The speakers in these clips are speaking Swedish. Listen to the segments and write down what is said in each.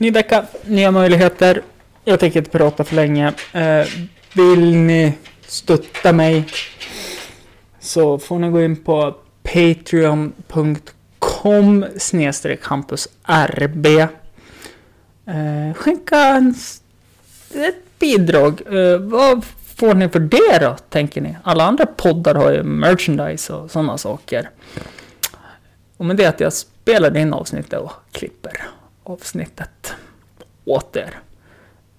Ny vecka, nya möjligheter. Jag tänker inte prata för länge. Eh, vill ni stötta mig så får ni gå in på patreon.com campusrb. Eh, skänka en, ett bidrag. Eh, vad får ni för det då, tänker ni? Alla andra poddar har ju merchandise och sådana saker. Och med det att jag spelar in avsnittet och klipper avsnittet åt er.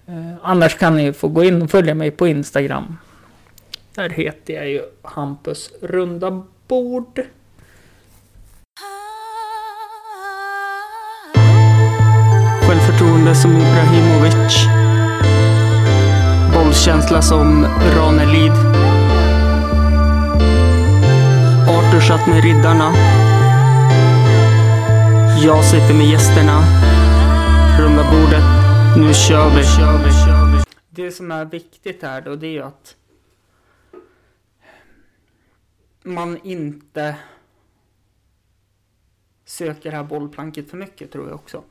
Eh, annars kan ni få gå in och följa mig på Instagram. Där heter jag ju Hampus runda bord. Självförtroende som Ibrahimovic. Bollkänsla som Ranelid. Arthur satt med riddarna. Jag sitter med gästerna. Runda bordet. Nu kör vi. Det som är viktigt här då, det är ju att man inte söker det här bollplanket för mycket tror jag också.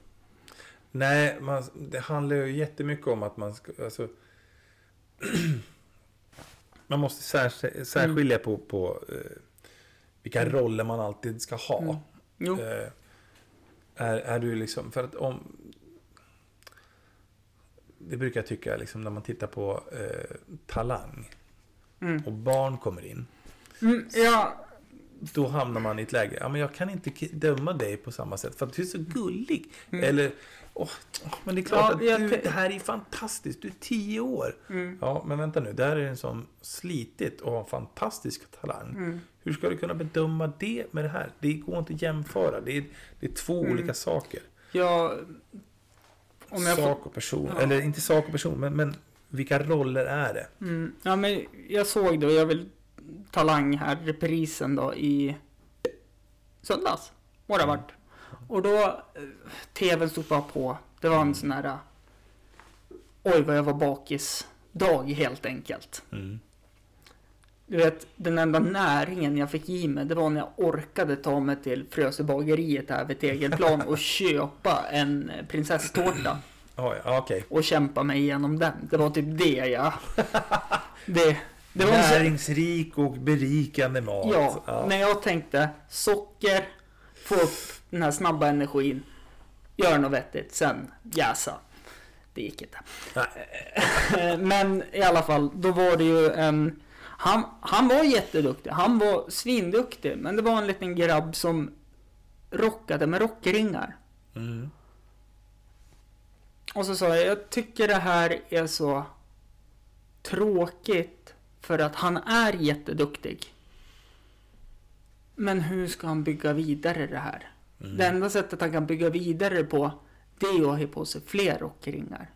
Nej, man, det handlar ju jättemycket om att man ska... Alltså, man måste sär, särskilja på, på eh, vilka Mm. roller man alltid ska ha. Mm. Jo. Eh, är, är du liksom... För att om... Det brukar jag tycka liksom när man tittar på eh, Talang Mm. och barn kommer in. Mm, ja, Då hamnar man i ett läge, ja men jag kan inte döma dig på samma sätt för att du är så gullig. Eller, åh, men det är klart Ja, att jag du, det här är fantastiskt, du är tio år. mm, Ja, men vänta nu, där är en som slitit och har fantastisk talang. mm, Hur ska du kunna bedöma det med det här? Det går inte att jämföra, det är, det är två Mm. olika saker. ja, om jag sak och person, Ja. eller inte sak och person, men, men vilka roller är det? mm, ja men jag såg då, jag vill Talang här, reprisen då i söndags. Må det ha varit. Och då, eh, tvn stod bara på. Det var en sån här, eh, oj vad jag var bakis dag helt enkelt. Mm. Du vet, den enda näringen jag fick i mig, det var när jag orkade ta mig till Frösebageriet här vid Tegelplan och köpa en prinsesstårta. Ja, ja, okej. och kämpa mig igenom den. Det var typ det jag... Det, det var Näringsrik och berikande mat. Ja, när jag tänkte socker, få upp den här snabba energin, gör något vettigt, sen jäsa. Det gick inte. Men i alla fall, då var det ju en... Han, han var jätteduktig, han var svinduktig, men det var en liten grabb som rockade med rockringar. Mm. Och så sa jag, jag tycker det här är så tråkigt för att han är jätteduktig. Men hur ska han bygga vidare det här? Mm. Det enda sättet han kan bygga vidare på, det är att ha på sig fler rockringar.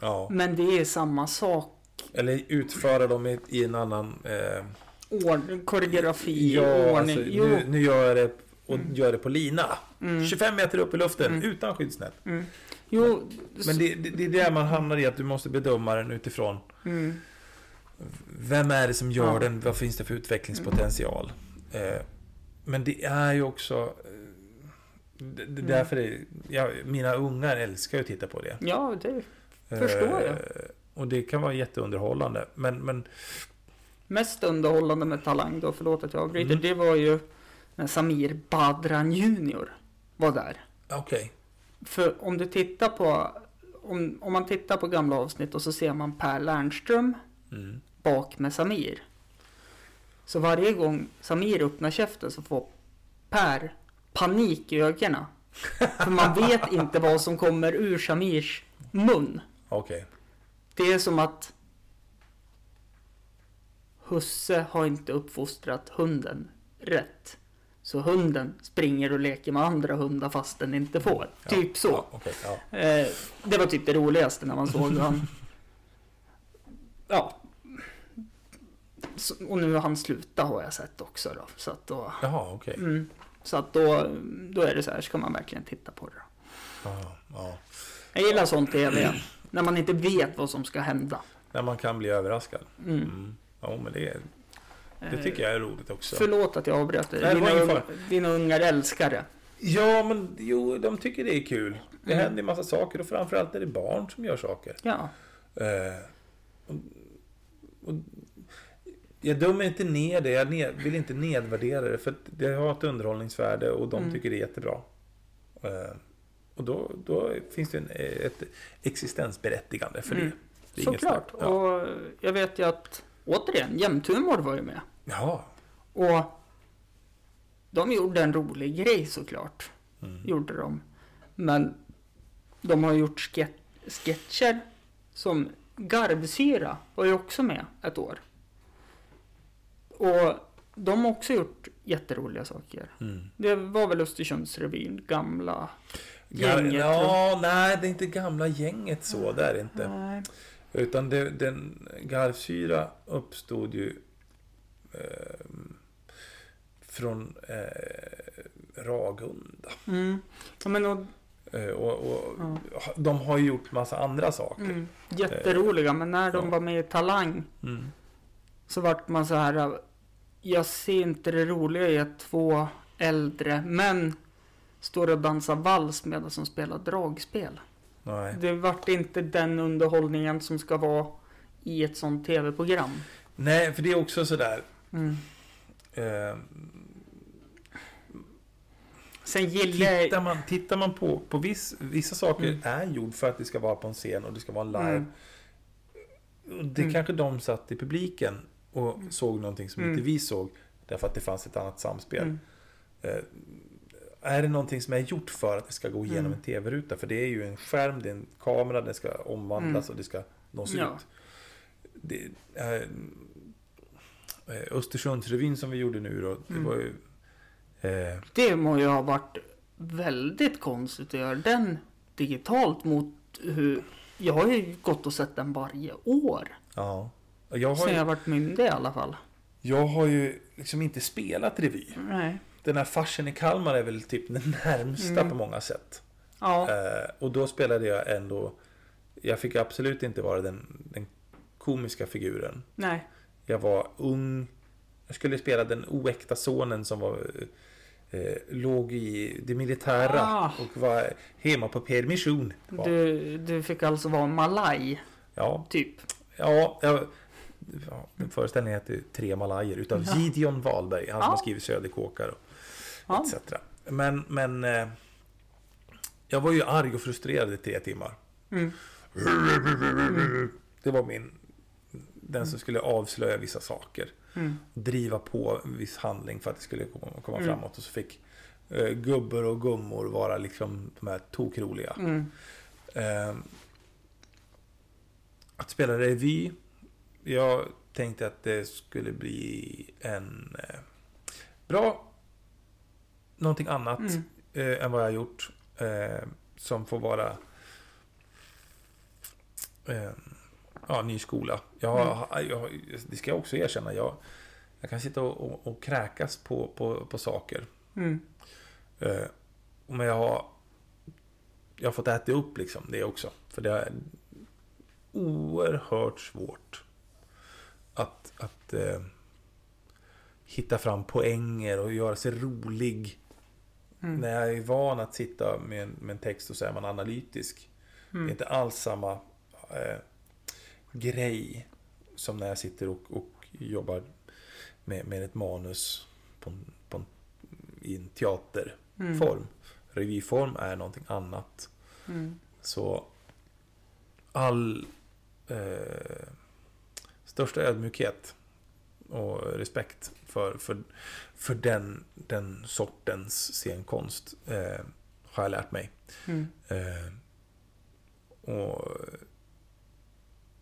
Ja. Men det är samma sak. Eller utföra dem i, i en annan... Eh, Ord, koreografi, ja, ordning. alltså, nu, nu gör jag det och gör det på lina. Mm. 25 meter upp i luften Mm. utan skyddsnät. Mm. Jo, Men det, det, det är där man hamnar i att du måste bedöma den utifrån. mm. Vem är det som gör Ja. den? Vad finns det för utvecklingspotential? Eh, men det är ju också... Eh, det, det, Mm. därför är, ja, mina ungar älskar ju att titta på det. Ja, det Förstår jag. Och det kan vara jätteunderhållande. Men, men mest underhållande med Talang då, förlåt att jag avbryter, Mm. det var ju när Samir Badran Junior var där. okej. För om du tittar på, om, om man tittar på gamla avsnitt och så ser man Per Lernström Mm. bak med Samir. Så varje gång Samir öppnar käften så får Per panik i ögonen. För man vet inte vad som kommer ur Samirs mun. Okej. Det är som att husse har inte uppfostrat hunden rätt. Så hunden springer och leker med andra hundar fast den inte får. Ja, Typ så. Ja, okej, ja. Eh, det var typ det roligaste när man såg han. Ja. Så, och nu har han slutat har jag sett också då. Så att då, Jaha, okej. mm, så att då, då är det så här, ska man verkligen titta på det. Då. Ja, ja. Jag gillar sånt tv. När man inte vet vad som ska hända. När man kan bli överraskad. Mm. Mm. Ja, men det, det tycker jag är roligt också. Förlåt att jag avbröt dig. Dina, unga, dina ungar älskar det. Ja, men jo, de tycker det är kul. Det Mm. händer en massa saker och framförallt är det barn som gör saker. Ja. Eh, och, och, jag dömer inte ner det, jag ned, vill inte nedvärdera det för det har ett underhållningsvärde och de Mm. tycker det är jättebra. Eh, och då, då finns det en, ett existensberättigande för Mm. det. det Såklart. Ja. Och jag vet ju att, återigen, Jämthumor var ju med. ja. Och de gjorde en rolig grej såklart. Mm. Gjorde de. Men de har gjort ske- sketcher som Garvsyra var ju också med ett år. Och de har också gjort jätteroliga saker. Mm. Det var väl Östersundsrevyn, gamla Gänget. ja, nej, det är inte gamla gänget så, det är det inte. Nej. Utan det, den garvsyra uppstod ju eh, från eh, Ragunda. Mm. Ja, men och, Eh, och, och De har ju gjort massa andra saker. mm, jätteroliga, men när de Ja. var med i Talang Mm. så vart man så här. Jag ser inte det roliga i att två äldre män står och dansar vals medan de spelar dragspel. Nej. Det vart inte den underhållningen som ska vara i ett sånt tv-program. Nej, för det är också sådär. Mm. Eh, Sen gillar tittar, man, tittar man på, på viss, vissa saker Mm. är gjord för att det ska vara på en scen och det ska vara live. Mm. Det Mm. kanske de satt i publiken och såg någonting som Mm. inte vi såg. Därför att det fanns ett annat samspel. Mm. Eh, är det någonting som är gjort för att det ska gå igenom Mm. en tv-ruta? För det är ju en skärm, det är en kamera, den ska omvandlas Mm. och det ska nås Ja. ut. Det, eh, Östersundsrevyn som vi gjorde nu då, det Mm. var ju... Eh, Det må ju ha varit väldigt konstigt att göra den digitalt mot hur... Jag har ju gått och sett den varje år. ja. Jag har, Sen ju, jag varit myndig i alla fall. jag har ju liksom inte spelat revy. Nej. Den här farsen i Kalmar är väl typ den närmsta Mm. på många sätt. Ja. Eh, och då spelade jag ändå... Jag fick absolut inte vara den, den komiska figuren. Nej. Jag var ung. Jag skulle spela den oäkta sonen som var, eh, låg i det militära Ah. och var hemma på permission. Du, du fick alltså vara malaj, ja, typ. ja, jag, ja, föreställningen heter Tre malajer utav Ja. Gideon Wahlberg. Han som har skrivit Söderkåkar och Ja. etc. Men, men eh, jag var ju arg och frustrerad i tre timmar. Mm. Det var min... Den som skulle avslöja vissa saker. Mm. driva på en viss handling för att det skulle komma, Mm. framåt. Och så fick eh, gubbar och gummor vara liksom de här tokroliga. Mm. Eh, att spela revy. Jag tänkte att det skulle bli en eh, bra någonting annat Mm. eh, än vad jag har gjort. Eh, som får vara eh, ja, ny skola. Jag, har- jag, det ska jag också erkänna. Jag, jag kan sitta och, och, och kräkas på, på, på saker. Mm. Eh, men jag har, jag har fått äta upp liksom det också. För det är oerhört svårt att, att eh, hitta fram poänger och göra sig rolig. Mm. När jag är van att sitta med en, med en text och så är man analytisk. Det är Mm. inte alls samma eh, grej som när jag sitter och, och jobbar med, med ett manus på på i en teaterform. Mm. Revyform är någonting annat. Mm. Så all eh, största ödmjukhet och respekt för, för, för den, den sortens scenkonst eh, har jag lärt mig. Mm. Eh, och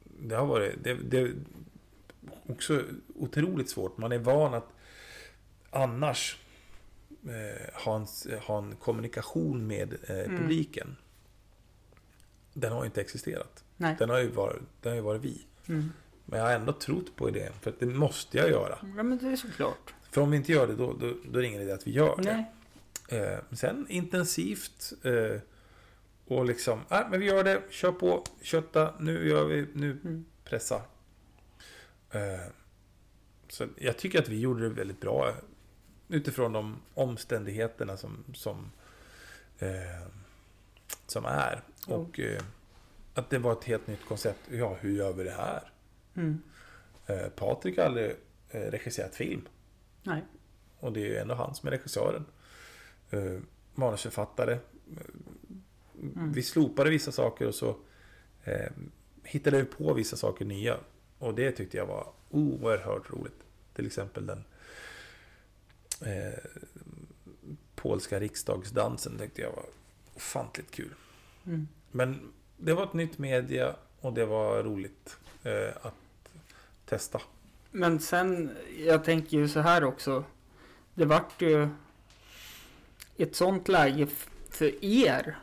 det har varit det, det är också otroligt svårt. Man är van att annars eh, ha, en, ha en kommunikation med eh, Mm. publiken. Den har ju inte existerat. Nej. Den har ju varit, den har ju varit vi. Mm. Men jag har ändå trott på idén. För att det måste jag göra. Ja, men det är såklart. För om vi inte gör det då, då, då är det ingen idé att vi gör det. Eh, sen intensivt. Eh, och liksom, nej men vi gör det, kör på, kötta, nu gör vi, nu Mm. pressa. Eh, så jag tycker att vi gjorde det väldigt bra. Utifrån de omständigheterna som, som eh, som är. Ja. Och eh, att det var ett helt nytt koncept. Ja, hur gör vi det här? Mm. Eh, Patrik har aldrig eh, regisserat film. Nej. Och det är ju ändå han som är regissören. Eh, manusförfattare. Mm. Vi slopade vissa saker och så eh, hittade vi på vissa saker nya. Och det tyckte jag var oerhört roligt. Till exempel den eh, polska riksdagsdansen tyckte jag var ofantligt kul. Mm. Men det var ett nytt media och det var roligt eh, att testa. Men sen, jag tänker ju så här också. Det vart ju ett sånt läge för er.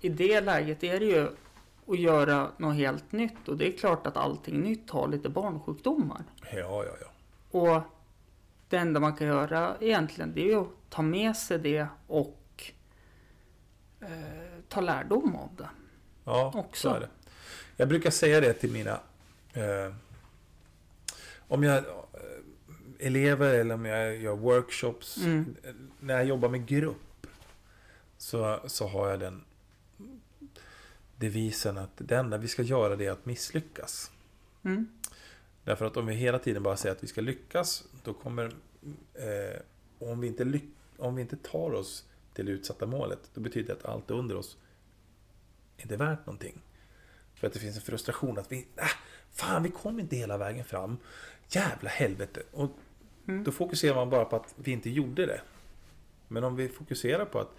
I det läget är det ju att göra något helt nytt. Och det är klart att allting nytt har lite barnsjukdomar. Ja, ja, ja. Och det enda man kan göra egentligen det är ju att ta med sig det och eh, ta lärdom av det. Ja, Också. så är det. Jag brukar säga det till mina... Eh, om jag... Eh, elever eller om jag gör workshops. Mm. När jag jobbar med grupp. Så, så har jag den devisen att det enda vi ska göra det är att misslyckas. Mm. Därför att om vi hela tiden bara säger att vi ska lyckas, då kommer... Eh, om, vi inte lyck, om vi inte tar oss till det utsatta målet, då betyder det att allt under oss inte är värt någonting. För att det finns en frustration att vi... Äh, fan, vi kom inte hela vägen fram. Jävla helvete. Och Mm. då fokuserar man bara på att vi inte gjorde det. Men om vi fokuserar på att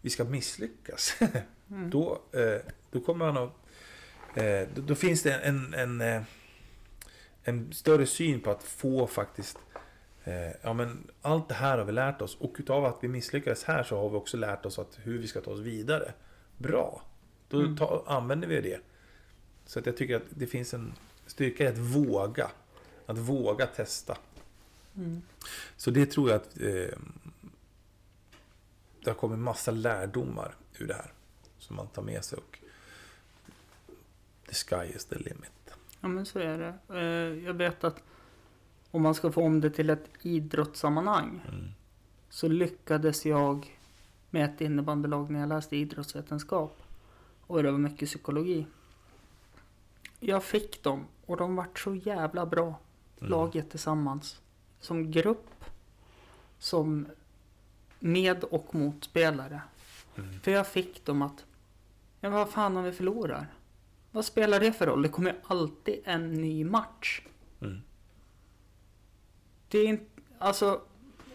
vi ska misslyckas, Mm. då, eh, då kommer man att... Eh, då, då finns det en, en, eh, en större syn på att få faktiskt... Ja, men allt det här har vi lärt oss och utav att vi misslyckades här så har vi också lärt oss att hur vi ska ta oss vidare. Bra! Då Mm. ta, använder vi det. Så att jag tycker att det finns en styrka i att våga. Att våga testa. Mm. Så det tror jag att eh, det har kommit massa lärdomar ur det här. Som man tar med sig och the sky is the limit. Ja men så är det. Eh, Jag vet att om man ska få om det till ett idrottssammanhang Mm. så lyckades jag med ett innebandylag när jag läste idrottsvetenskap. Och det var mycket psykologi. Jag fick dem och de vart så jävla bra. Mm. Laget tillsammans. Som grupp. Som med och motspelare. Mm. För jag fick dem att, ja vad fan om vi förlorar? Vad spelar det för roll? Det kommer alltid en ny match. Mm. Det är inte, alltså,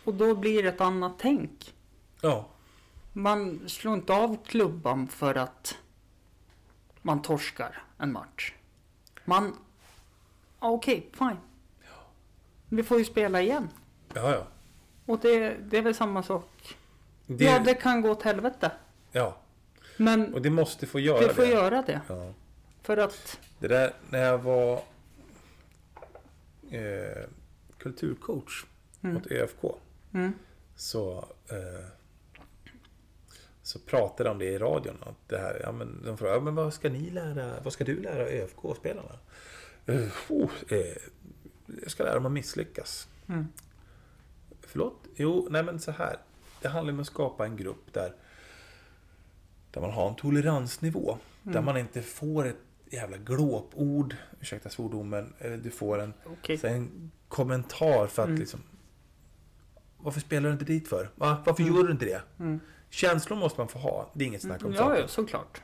och då blir det ett annat tänk. Ja, Man slår inte av klubban för att man torskar en match. Man, okej, fine. Vi får ju spela igen. ja, ja. Och det, det är väl samma sak. Det, Ja, det kan gå åt helvete. ja, Men och det måste få göra det får det. göra det. Ja. För att, Det där när jag var eh, kulturcoach Mm. åt ÖFK. mm, Så, eh, så pratade de om det i radion. Att det här, ja, men de frågade, ja, men vad ska ni lära, vad ska du lära ÖFK-spelarna? Uh, oh, eh, jag ska lära dem att misslyckas. mm, Förlåt? Jo, nej men så här. Det handlar om att skapa en grupp där, där man har en toleransnivå. Där Mm. man inte får ett jävla glåpord, ursäkta svordomen, eller du får en, så en kommentar för att Mm. liksom Varför spelar du inte dit för? Va? Varför Mm. gör du inte det? Mm. Känslor måste man få ha, det är inget snack om Ja, saken. ja, såklart.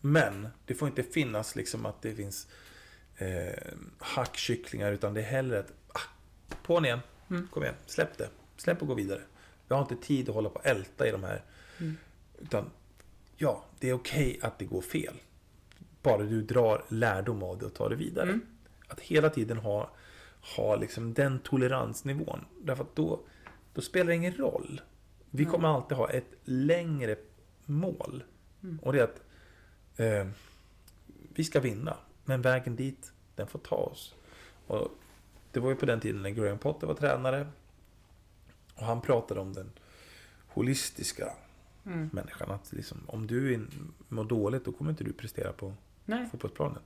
Men det får inte finnas liksom att det finns eh, hackkycklingar utan det är hellre att ah, på igen, Mm. kom igen, släpp det. Släpp och gå vidare. Vi har inte tid att hålla på och älta i de här. Mm. Utan ja, det är okej att det går fel. Bara du drar lärdom av det och tar det vidare. Mm. Att hela tiden ha, ha liksom den toleransnivån. Därför att då, då spelar det ingen roll. Vi Mm. kommer alltid ha ett längre mål. Mm. Och det är att eh, vi ska vinna. Men vägen dit, den får ta oss. Och det var ju på den tiden när Graham Potter var tränare. Och han pratade om den holistiska Mm. människan. Att liksom, om du är- mår dåligt, då kommer inte du prestera på Nej. fotbollsplanen.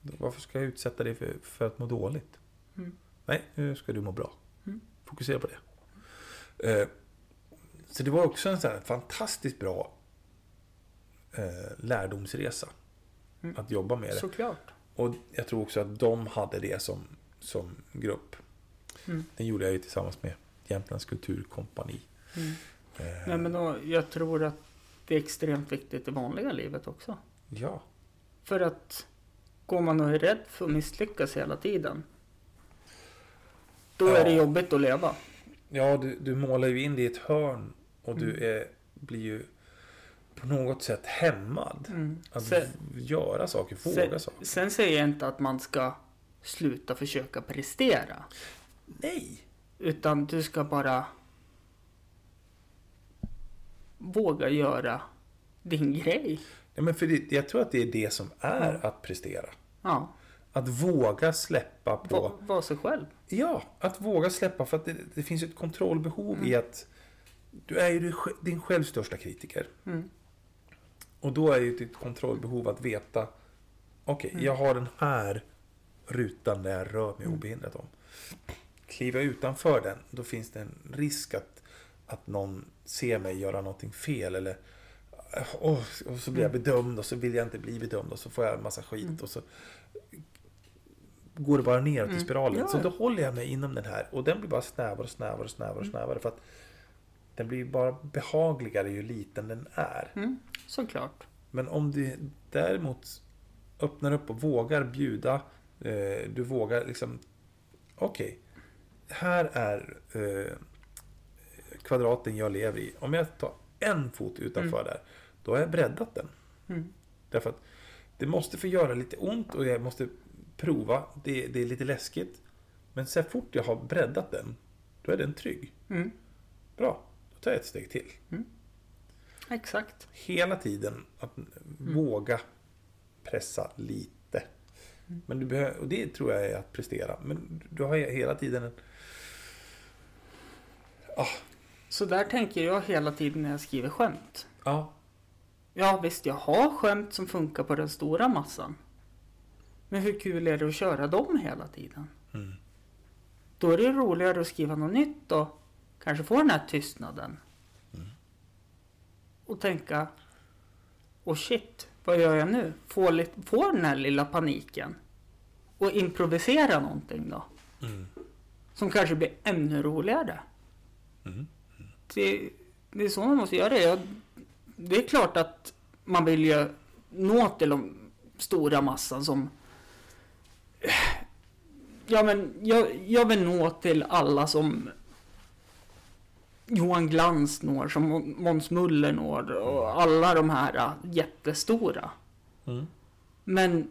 Varför ska jag utsätta dig för, för att må dåligt? Mm. Nej, nu ska du må bra. Mm. Fokusera på det. Eh, Så det var också en sån här fantastiskt bra eh, lärdomsresa. Mm. Att jobba med det. Såklart. Och jag tror också att de hade det som, som grupp. Mm. Den gjorde jag ju tillsammans med Jämtlands kulturkompani. Mm. Eh, Nej, men då, jag tror att det är extremt viktigt i vanliga livet också. Ja, För att går man och är rädd för att misslyckas hela tiden. Då Ja. är det jobbigt att leva. ja du, du målar ju in dig i ett hörn och du Mm. är, blir ju på något sätt hämmad. Mm. Att Sen, göra saker, våga sen, saker. sen säger jag inte att man ska sluta försöka prestera. Nej! Utan du ska bara våga göra din grej. Ja, men för det, jag tror att det är det som är Ja. att prestera. Ja, Att våga släppa på... var, var sig själv. Ja, att våga släppa. För att det, det finns ett kontrollbehov Mm. i att du är ju din själv största kritiker. Mm. Och då är ju ditt kontrollbehov att veta Okej, Mm. jag har den här rutan där jag rör mig Mm. obehindrat om. Kliva utanför den, då finns det en risk att, att någon ser mig göra någonting fel. Eller åh, och så blir jag Mm. bedömd och så vill jag inte bli bedömd och så får jag en massa skit. Och så går det bara neråt i spiralen. Så då håller jag mig inom den här. Och den blir bara snävare och snävare och snävare och snävare. För att den blir bara behagligare ju liten den är. Mm, såklart. Men om du däremot öppnar upp och vågar bjuda. Eh, du vågar liksom. Okej. här är eh, kvadraten jag lever i. Om jag tar en fot utanför Mm. där. Då har jag breddat den. Mm. Därför att det måste få göra lite ont och jag måste prova. Det, det är lite läskigt. Men så fort jag har breddat den. Då är den trygg. Mm. Bra. Jag ett steg till. Exakt. hela tiden att våga pressa lite. Mm. Men du behöver, och det tror jag är att prestera. Men du har hela tiden en... Ah, Så där tänker jag hela tiden när jag skriver skämt. ja, Ja visst, jag har skämt som funkar på den stora massan. Men hur kul är det att köra dem hela tiden? mm, Då är det roligare att skriva något nytt och kanske få den här tystnaden. Mm. Och tänka, oh shit, vad gör jag nu? Få, lite, få den här lilla paniken. Och improvisera någonting då. mm, Som kanske blir ännu roligare. mm, Det, det är så man måste göra det. Jag, det är klart att man vill ju nå till de stora massan som... Ja men jag, jag vill nå till alla som Johan Glans når, som Måns Muller når och alla de här äh, jättestora. mm, Men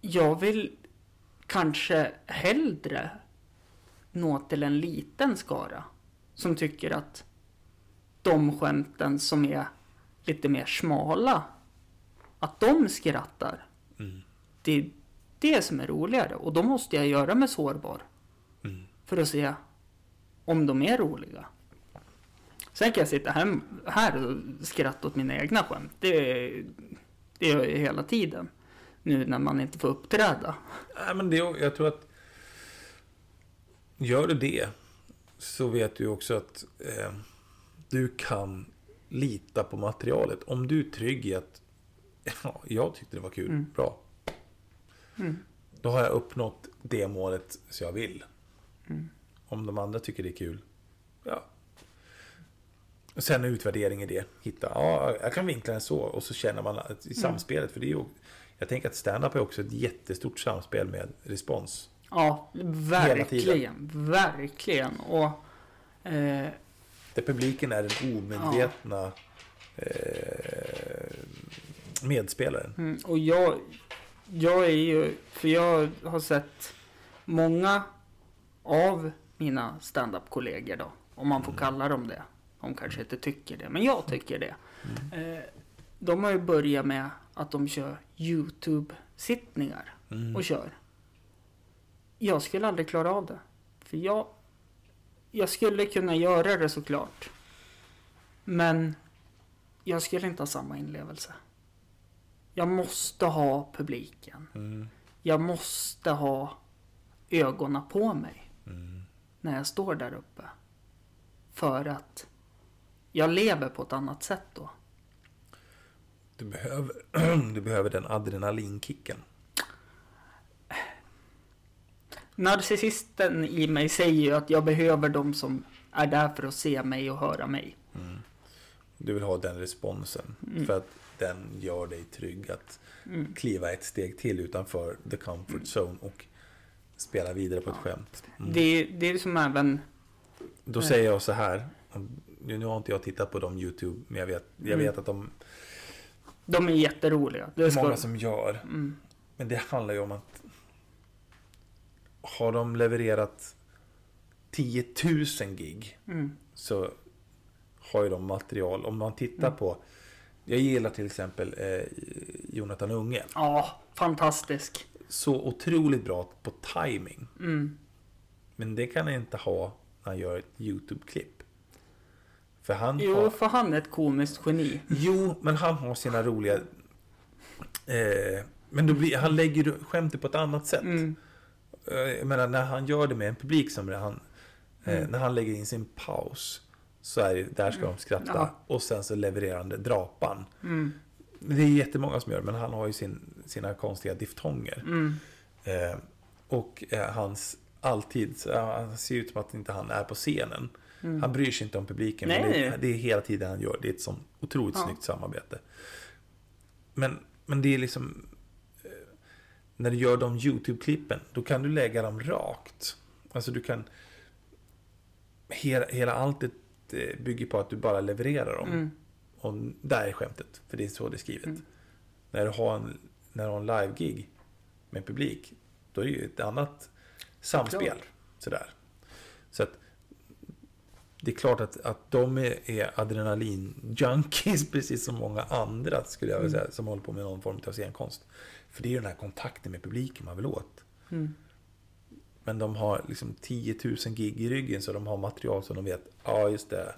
jag vill kanske hellre nå till en liten skara som tycker att de skämten som är lite mer smala, att de skrattar. mm, Det är det som är roligare och då måste jag göra mig sårbar mm. för att se om de är roliga. Sen kan jag sitta hem, här och skratta åt mina egna skämt. Det, det gör jag hela tiden. Nu när man inte får uppträda. Nej, men det, jag tror att gör du det så vet du också att eh, du kan lita på materialet. Om du är trygg i att ja, jag tyckte det var kul, Mm. bra. Mm. Då har jag uppnått det målet så jag vill. Mm. Om de andra tycker det är kul, ja. Och sen en utvärdering i det. Hitta, ja, jag kan vinkla den så. Och så känner man att i samspelet. För det är ju, jag tänker att stand-up är också ett jättestort samspel med respons. Ja, verkligen. Verkligen. Och eh, Där publiken är den omedvetna eh, medspelaren. Mm, och jag, jag är ju, för jag har sett många av mina standup-kollegor då, om man får kalla dem det. De kanske inte tycker det, men jag tycker det. Eh, de har ju börjat med att de kör YouTube-sittningar Mm. och kör. Jag skulle aldrig klara av det. För jag, jag skulle kunna göra det såklart. Men jag skulle inte ha samma inlevelse. Jag måste ha publiken. Mm. Jag måste ha ögonen på mig Mm. När jag står där uppe. För att jag lever på ett annat sätt då. Du behöver, du behöver den adrenalinkicken. Narcissisten i mig säger ju att jag behöver de som är där för att se mig och höra mig. Du vill ha den responsen. Mm. För att den gör dig trygg att kliva ett steg till utanför the comfort zone och spela vidare på ett skämt. Mm. Det, det är som även... Då säger jag så här. Nu har inte jag tittat på dem YouTube, men jag vet, jag Mm. vet att de De är jätteroliga. Det är många som gör. mm, Men det handlar ju om att har de levererat 10 000 gig mm, så har ju de material. Om man tittar Mm. på, jag gillar till exempel eh, Jonathan Unge. ja, fantastisk. Så otroligt bra på timing. Mm, Men det kan han inte ha när han gör ett YouTube-klipp. För han jo, har... för han är ett komiskt geni. Jo, men han har sina roliga... Eh, men då blir, han lägger skämtet på ett annat sätt. Mm, Eh, Jag menar, när han gör det med en publik som han... Eh, Mm. När han lägger in sin paus. Så är det, där ska de skratta. Ja. Och sen så levererar han drapan. mm, Det är jättemånga som gör men han har ju sin, sina konstiga diftonger. mm, Eh, och eh, hans alltid, han ser ut som att inte han är på scenen. mm. Han bryr sig inte om publiken. Nej, men det, det är hela tiden han gör. Det är ett sånt otroligt Ja. snyggt samarbete. Men, men det är liksom... eh, När du gör de YouTube-klippen, då kan du lägga dem rakt. Alltså du kan... Hela, hela alltet eh, bygger på att du bara levererar dem. Mm. Och där är skämtet, för det är så det är skrivet. Mm. När du har en, när du har en live-gig med publik, då är det ju ett annat samspel. Sådär. Så att det är klart att, att de är, är adrenalin-junkies precis som många andra, skulle jag vilja säga, som håller på med någon form av scenkonst. För det är ju den här kontakten med publiken man vill åt. Mm. Men de har liksom 10 000 gig i ryggen så de har material som de vet. Ja, just det.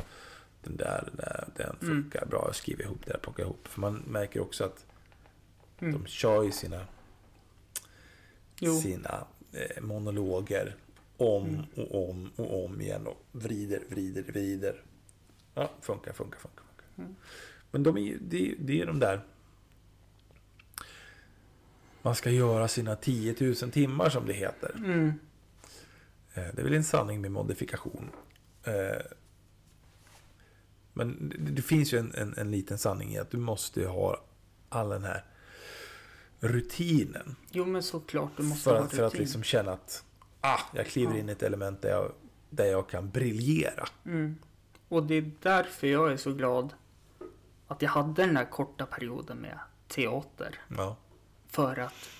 Den där, den, där, den Mm. funkar bra. Jag skriver ihop det där, plockar ihop. För man märker också att Mm. de kör ju sina, Jo. sina eh, monologer om Mm. och om och om igen. Och vrider, vrider, vrider. Ja, funkar, funkar, funkar. funkar. Mm. Men de är, ju- det, det är de där... Man ska göra sina 10 000 timmar som det heter. Mm. Eh, Det är väl en sanning med modifikation. Men det, finns ju en, en, en liten sanning i att du måste ha all den här rutinen. Jo, men såklart. Du måste För ha att, för att rutin. liksom känna att ah, jag kliver in i ett element där jag, där jag kan briljera. Mm. Och det är därför jag är så glad att jag hade den här korta perioden med teater. Ja. För att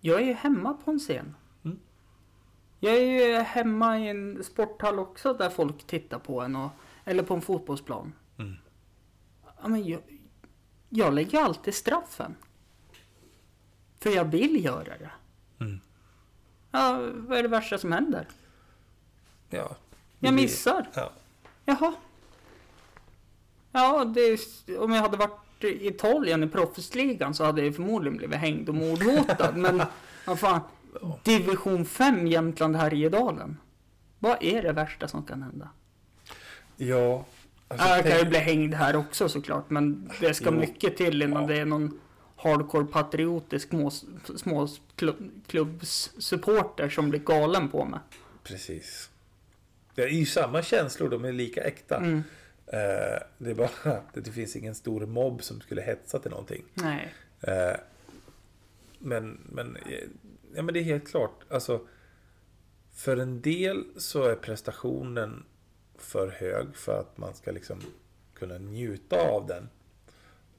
jag är ju hemma på en scen. Mm. Jag är ju hemma i en sporthall också där folk tittar på en. Och, eller på en fotbollsplan. Mm. Ja, men jag, jag lägger alltid straffen. För jag vill göra det. Mm. Ja, vad är det värsta som händer? Ja. Jag missar. Ja. Jaha. Ja, det, om jag hade varit i Italien i proffsligan så hade jag förmodligen blivit hängd och mordhotad. men vad fan. Division 5 Jämtland Härjedalen. Vad är det värsta som kan hända? Ja. Alltså, Ja, jag kan ju bli hängd här också såklart. Men det ska Jo. mycket till innan Ja. det är någon hardcore patriotisk små, små klubb, som blir galen på mig. Precis. Det är ju samma känslor, de är lika äkta. Mm. Eh, det är bara att det finns ingen stor mobb som skulle hetsa till någonting. Nej. Eh, men, men, ja, men det är helt klart. Alltså, för en del så är prestationen för hög för att man ska liksom kunna njuta av den.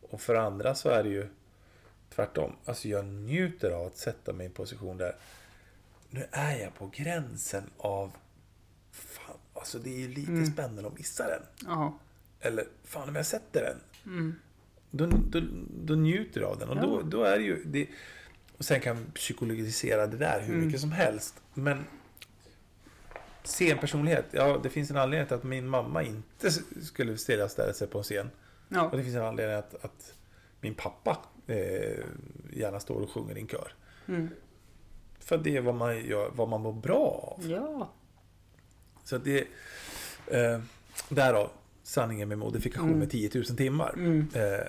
Och för andra så är det ju tvärtom. Alltså jag njuter av att sätta mig i en position där nu är jag på gränsen av fan, alltså det är ju lite Mm. spännande att missa den. Ja. Eller fan om jag sätter den. Mm. Då, då, då njuter du av den. Och då, Ja. då är det ju... Det, och sen kan psykologisera det där hur Mm. mycket som helst. Men scenpersonlighet. Ja, det finns en anledning till att min mamma inte skulle ställa ställa sig på en scen. Och Ja. det finns en anledning att, att min pappa eh, gärna står och sjunger i en kör. Mm. För det är vad man, gör, vad man mår bra av. Ja. Så det... Eh, Därav sanningen med modifikation Mm. med 10 000 timmar. Mm. Eh,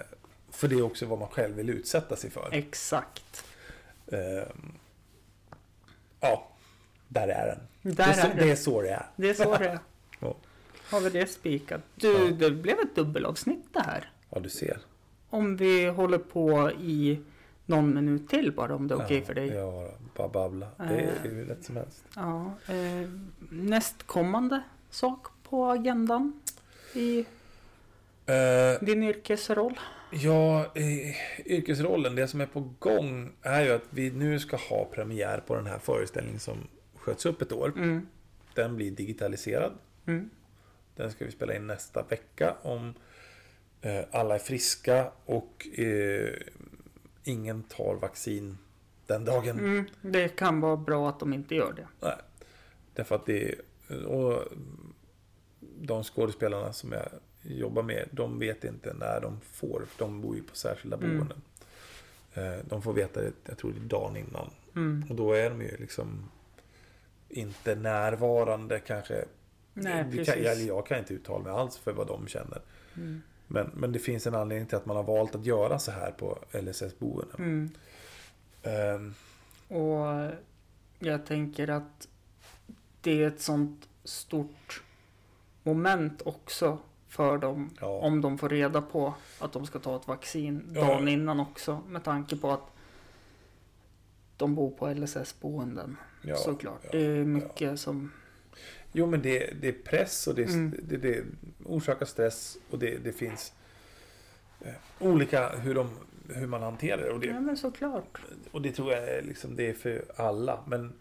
för det är också vad man själv vill utsätta sig för. Exakt. Eh, ja, där är den. Där det, är är det det. är så det är. Det är så det är. Ja. Har vi det spikat. Du, Ja. det blev ett dubbelavsnitt det här. Ja, du ser. Om vi håller på i någon minut till bara om det är okej ja, för dig. Ja, bara babbla. Det är, är ju rätt som helst. Ja, eh, nästkommande sak på agendan i Eh, din yrkesroll? Ja, i yrkesrollen, det som är på gång är ju att vi nu ska ha premiär på den här föreställningen som sköts upp ett år. Mm. Den blir digitaliserad. Mm. Den ska vi spela in nästa vecka om eh, alla är friska och eh, ingen tar vaccin den dagen. Mm. Det kan vara bra att de inte gör det. Nej. Därför att det och de skådespelarna som jag jobbar med, de vet inte när de får. för De bor ju på särskilda Mm. boenden. Eh, De får veta det, jag tror det är dagen innan. Mm. Och då är de ju liksom inte närvarande kanske. Nej, precis. kan, eller jag kan inte uttala mig alls för vad de känner. Mm. Men, men det finns en anledning till att man har valt att göra så här på LSS-boenden. Mm. Ehm, Och jag tänker att det är ett sånt stort moment också för dem. Ja. Om de får reda på att de ska ta ett vaccin Ja. dagen innan också. Med tanke på att de bor på LSS-boenden. ja, såklart. ja, det är mycket som... Jo, men det, det är press och det, Mm. det, det orsakar stress och det, det finns eh, olika hur, de, hur man hanterar det. Och det, Ja men såklart. och det tror jag är, liksom, det är för alla. Men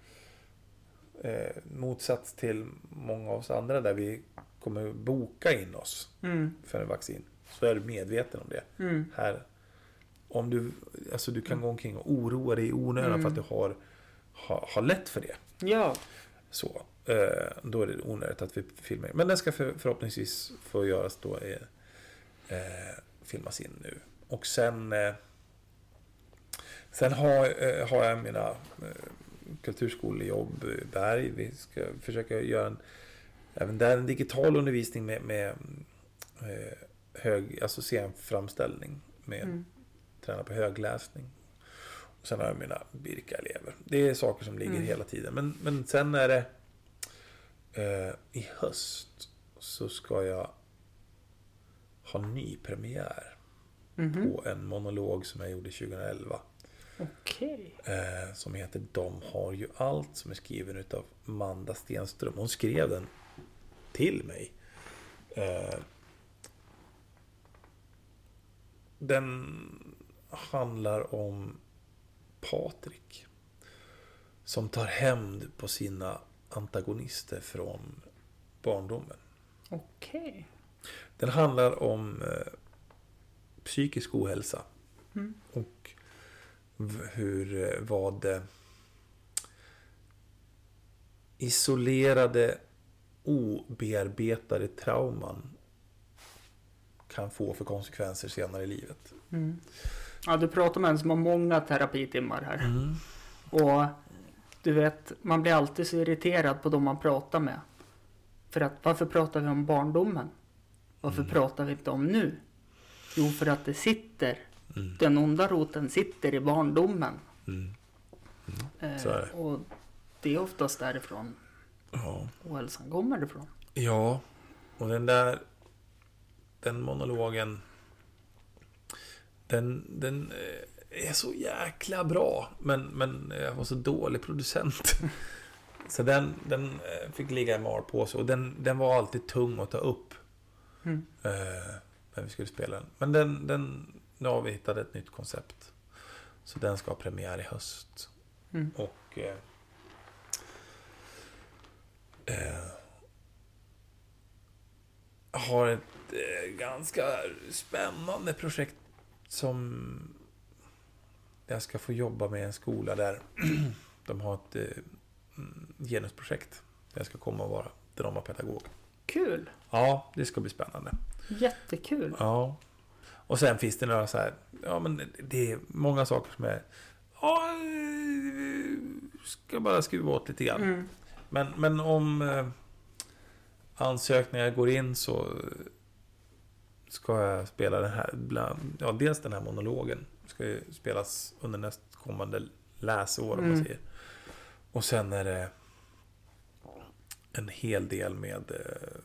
eh, motsats till många av oss andra där vi kommer boka in oss Mm. för en vaccin. Så är du medveten om det. Mm. Här, om du, alltså du kan gå omkring och oroa dig i onödan Mm. för att du har, har, har lätt för det. Ja. Så, eh, då är det onödigt att vi filmar. Men den ska för, förhoppningsvis få göras då. Eh, eh, filmas in nu. Och sen... Eh, sen har, eh, har jag mina eh, kulturskolejobb i Berg. Vi ska försöka göra en, även där en digital undervisning med, med eh, hög, alltså se en framställning med Mm. Träna på högläsning. Och sen har jag mina Birka-elever. Det är saker som ligger Mm. hela tiden. Men, men sen är det eh, i höst så ska jag ha ny premiär Mhm. på en monolog som jag gjorde 2011. Okej. Eh, som heter De har ju allt. Som är skriven utav Manda Stenström. Hon skrev den till mig. Eh, den handlar om Patrik. Som tar hämnd på sina antagonister från barndomen. Okej. Den handlar om eh, psykisk ohälsa. Mm. Och hur, eh, vad eh, isolerade, obearbetade trauman kan få för konsekvenser senare i livet. Mm. Ja, du pratar med en som har många terapitimmar här. Mm. Och du vet, man blir alltid så irriterad på de man pratar med. För att varför pratar vi om barndomen? Varför Mm. pratar vi inte om nu? Jo, för att det sitter. Mm. Den onda roten sitter i barndomen. Mm. Eh, är det. Och det är oftast därifrån Ja. ohälsan kommer ifrån. ja, och den där den monologen den, den eh, är så jäkla bra. Men, men jag var så dålig producent. Så den, den eh, fick ligga i malpåse. Och den, den var alltid tung att ta upp. Mm. Eh, när vi skulle spela den. Men den, den, nu har vi hittat ett nytt koncept. Så den ska ha premiär i höst. Mm. Och... Eh, eh, har ett eh, ganska spännande projekt som jag ska få jobba med en skola där de har ett eh, mm, genusprojekt. Där jag ska komma och vara dramapedagog. Kul! Ja, det ska bli spännande. Jättekul! Ja. Och sen finns det några så här, ja men det är många saker som är, ja, eh, ska bara skruva åt lite grann. Mm. Men, men om, eh, ansökningar går in så ska jag spela den här, bland, ja dels den här monologen. Ska ju spelas under nästkommande läsår om man Mm. säger. Och sen är det en hel del med eh,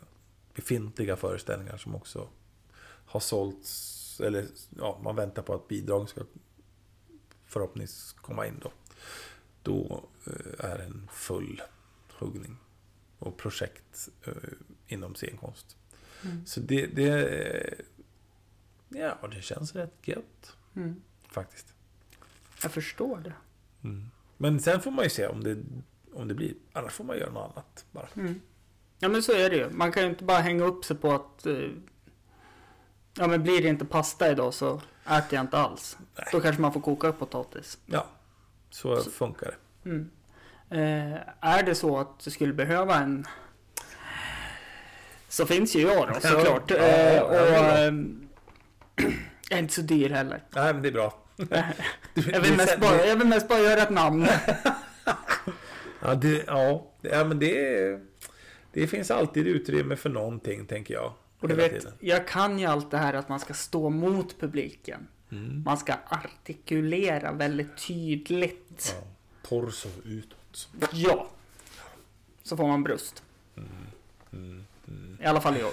befintliga föreställningar som också har sålts. Eller ja, man väntar på att bidrag ska förhoppningsvis komma in då. Då eh, är det en full huggning och projekt eh, inom scenkonst. Mm. Så det, det, ja, det känns rätt gött Mm. faktiskt. Jag förstår det. Mm. Men sen får man ju se om det, om det blir. Annars får man göra något annat bara. Mm. Ja men så är det ju. Man kan ju inte bara hänga upp sig på att eh, Ja men blir det inte pasta idag så äter jag inte alls. Nej. Då kanske man får koka upp potatis. Ja, så, funkar det. Mm. Eh, är det så att du skulle behöva en så finns ju jag då Ja, såklart. ja, eh, ja, och ehm, jag är inte så dyr heller. Nej, men det är bra. Jag vill, mest bara, jag vill mest bara göra ett namn. Ja, det, ja, ja men det, det finns alltid utrymme för någonting, tänker jag. Och du vet, tiden. jag kan ju allt det här att man ska stå mot publiken. Mm. Man ska artikulera väldigt tydligt. Ja. Torso utåt. Ja. Så får man bröst. Mm. Mm. I alla fall jag.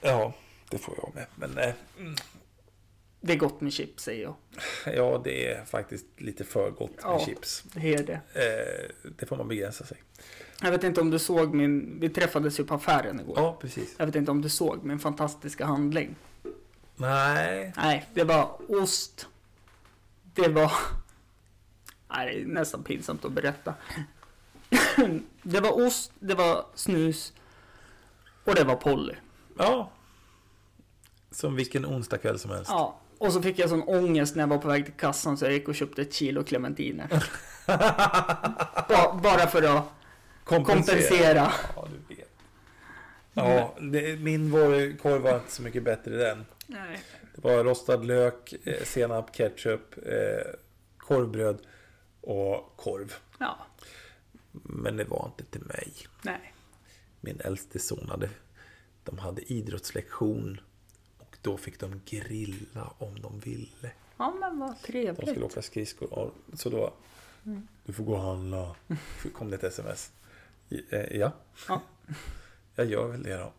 Ja, det får jag med. Men eh, Det är gott med chips säger jag. ja, det är faktiskt lite för gott med Ja. chips. Det är det. Eh, det får man begränsa sig. Jag vet inte om du såg min... Vi träffades ju på affären igår. Ja, precis. Jag vet inte om du såg min fantastiska handling. Nej. Nej, det var ost. Det var... Nej, det är nästan pinsamt att berätta. Det var ost, det var snus och det var Polly. Ja. Som vilken onsdagkväll som helst. Ja, och så fick jag sån ångest när jag var på väg till kassan så jag gick och köpte ett kilo clementiner. Ba- bara för att kompensera. Ja, du vet. Ja, det, min var- korv var inte så mycket bättre den. Nej. Det var rostad lök, eh, senap, ketchup, eh, korvbröd och korv. Ja, Men det var inte till mig. nej. Min äldste son hade, de hade idrottslektion. Och då fick de grilla om de ville. Ja, men vad De skulle trevligt. åka skridskor. Så då, Mm. du får gå och handla. kom det ett sms. Ja, Ja. jag gör väl det då.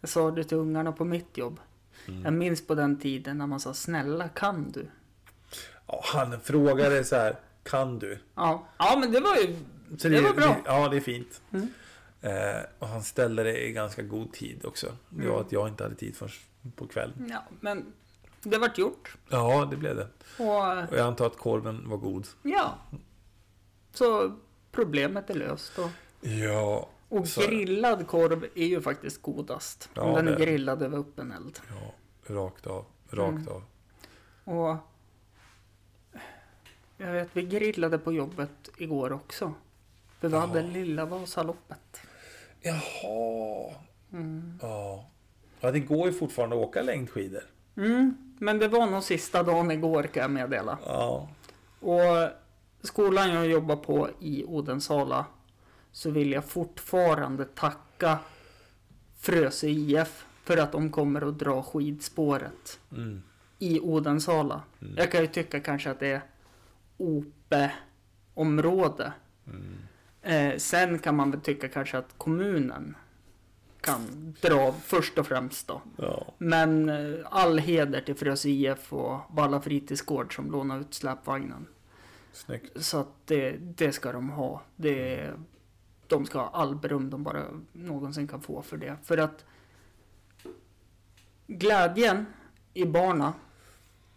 Jag sa det till ungarna på mitt jobb. Mm. Jag minns på den tiden när man sa snälla kan du? Ja, han frågade så här, kan du? Ja, ja men det var ju... Så Det var bra. ja, det är fint. Mm. Eh, och han ställde det i ganska god tid också. Det var Mm. att jag inte hade tid förrän på kvällen. Ja, men det vart gjort. Ja, det blev det. Och Och jag antar att korven var god. ja. Så problemet är löst. Och, Ja, och Så- grillad korv är ju faktiskt godast. Ja, om den är det- grillad över öppen eld. ja rakt av. Rakt Mm. av. Och jag vet, vi grillade på jobbet igår också. För vi Ja. hade lilla Vasaloppet. Jaha. Mm. Ja. ja, det går ju fortfarande att åka längdskidor. Mm, men det var nog sista dagen igår kan jag meddela. Ja. Och skolan jag jobbar på i Odensala så vill jag fortfarande tacka Frösö IF för att de kommer att dra skidspåret Mm. i Odensala. Mm. Jag kan ju tycka kanske att det är OPE-område. Mm. Eh, sen kan man väl tycka kanske att kommunen kan dra först och främst då. Ja. Men eh, all heder till Frösö IF och Valla fritidsgård som lånar ut släpvagnen. Snyggt. Så att det, det ska de ha. Det, de ska ha all beröm de bara någonsin kan få för det. För att glädjen i barna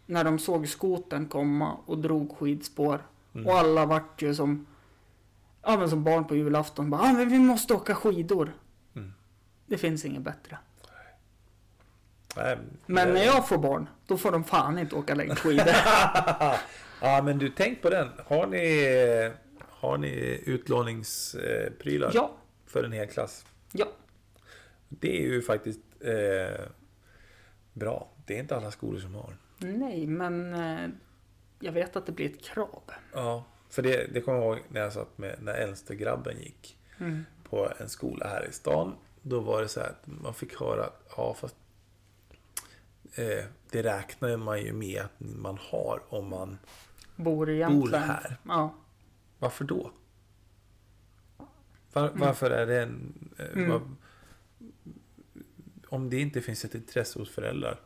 när de såg skoten komma och drog skidspår Mm. och alla vart ju som Ja men som barn på julafton bara ah, men vi måste åka skidor. Mm. Det finns inget bättre. Nej, Men det- när jag får barn, då får de fan inte åka längdskidor. ja, men du, tänk på den. Har ni, har ni utlåningsprylar ja, för en hel klass? ja. Det är ju faktiskt eh, bra. Det är inte alla skolor som har. Nej, men eh, jag vet att det blir ett krav. Ja, för det, det kommer jag ihåg när jag satt med när äldste grabben gick Mm. på en skola här i stan. Då var det så här att man fick höra att ja, fast eh, det räknar man ju med att man har om man Bor i Jämtland. bor här. Ja. Varför då? Var, Varför är det en... eh, Mm. vad- om det inte finns ett intresse hos föräldrar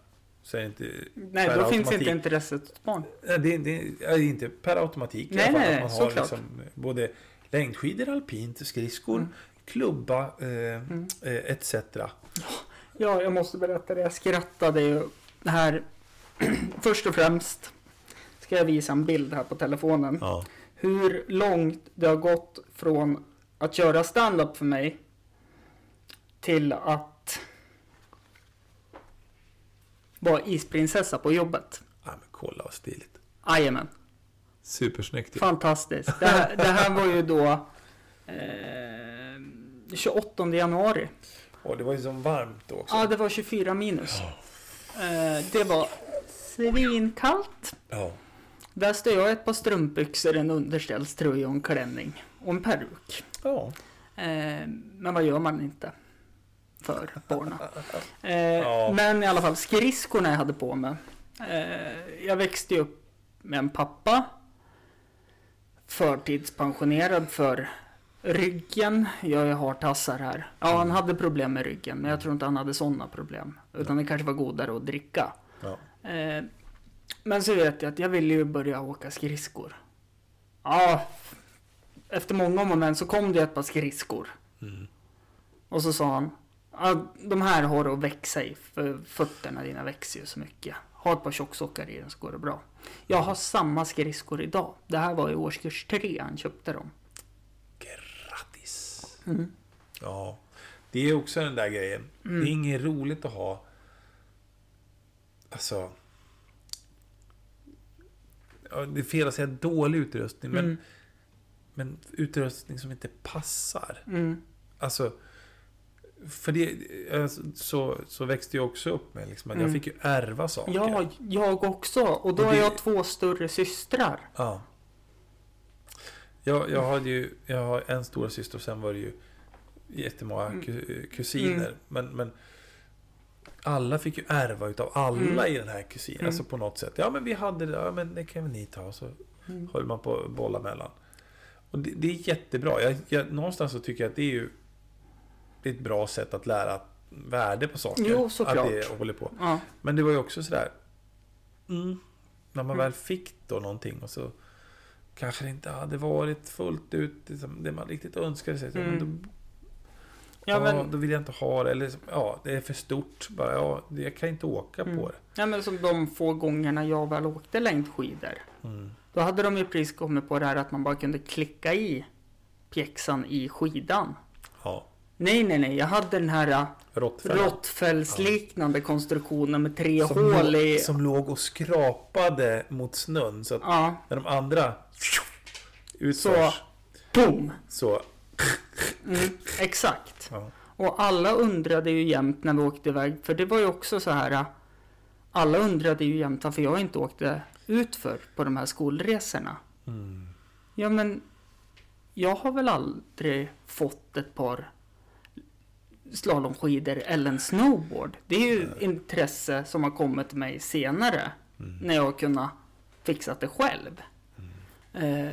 så inte... Nej, då finns inte intresset hos barn. Nej, Det, det är inte per automatik Nej, nej, att man har såklart. liksom både längdskidor, alpint, skridskor, Mm. klubba eh, eh, etc. Ja, jag måste berätta det. Jag skrattade ju här. Först och främst ska jag visa en bild här på telefonen. Ja. Hur långt det har gått från att göra stand-up för mig till att vara isprinsessa på jobbet. ja, men kolla vad stiligt. Jajamän, Supersnyggt ju. fantastiskt. Det här, det här var ju då eh, 28 januari. Och det var ju så varmt då också. Ja, det var 24 minus. Eh, det var svinkallt. Ja. Där står jag ett par strumpbyxor, en underställströja och en klänning. Och en peruk. ja. Eh, men vad gör man inte för barna? Eh, Ja. Men i alla fall skridskorna jag hade på mig. Eh, jag växte ju upp med en pappa. Förtidspensionerad för ryggen. Jag har tassar här. Ja, han hade problem med ryggen. Men jag tror inte han hade sådana problem. Utan det kanske var godare att dricka. ja. Eh, men så vet jag att jag ville ju börja åka skridskor. Ja, efter många om och men så kom det ett par skridskor. Mm. Och så sa han, ja, de här har du att växa i för fötterna dina växer ju så mycket. Ha ett par tjocksockar i den så går det bra. Jag har samma skridskor idag. Det här var i årskurs tre han köpte dem. Grattis. Mm. Ja. Det är också den där grejen. Mm. Det är inget roligt att ha... Alltså... Ja, det är fel att säga dålig utrustning, men, Mm. men utrustning som inte passar. Mm. Alltså, för det, alltså, så, så växte jag också upp med liksom, att Mm. jag fick ju ärva saker. Ja, jag också. Och då Och har det- jag två större systrar. Ja. Jag, jag hade ju, jag har en stora syster och sen var det ju jättemånga Mm. ku- kusiner. Mm. Men, men alla fick ju ärva utav alla Mm. i den här kusinen. Mm. Alltså på något sätt. Ja men vi hade det, ja men det kan väl ni ta. Så Mm. höll man på att bolla mellan. Och det, det är jättebra. Jag, jag, någonstans så tycker jag att det är ju det är ett bra sätt att lära värde på saker. Jo, såklart. Att det håller på. Ja. Men det var ju också sådär. Mm, när man Mm. väl fick då någonting och så kanske det inte hade varit fullt ut liksom, det man riktigt önskade sig. Mm. men då, Ja, ja, men, då vill jag inte ha det. Eller ja, det är för stort. Bara, ja, jag kan inte åka Mm. på det. ja, men som de få gångerna jag väl åkte längdskidor. Mm. Då hade de ju precis kommit på det här att man bara kunde klicka i pjäxan i skidan. Ja, Nej, nej, nej. Jag hade den här äh, råttfällan. råttfällsliknande konstruktionen med tre Som, hål i... som låg och skrapade mot snön. Så att Ja, när de andra utförs boom! så... Mm, exakt. ja. Och alla undrade ju jämt när vi åkte iväg, för det var ju också så här. äh, Alla undrade ju jämt varför jag inte åkte utför på de här skolresorna. Mm. Ja, men jag har väl aldrig fått ett par slalomskidor eller en snowboard. Det är ju intresse som har kommit till mig senare Mm. när jag har kunnat fixa det själv. Eh,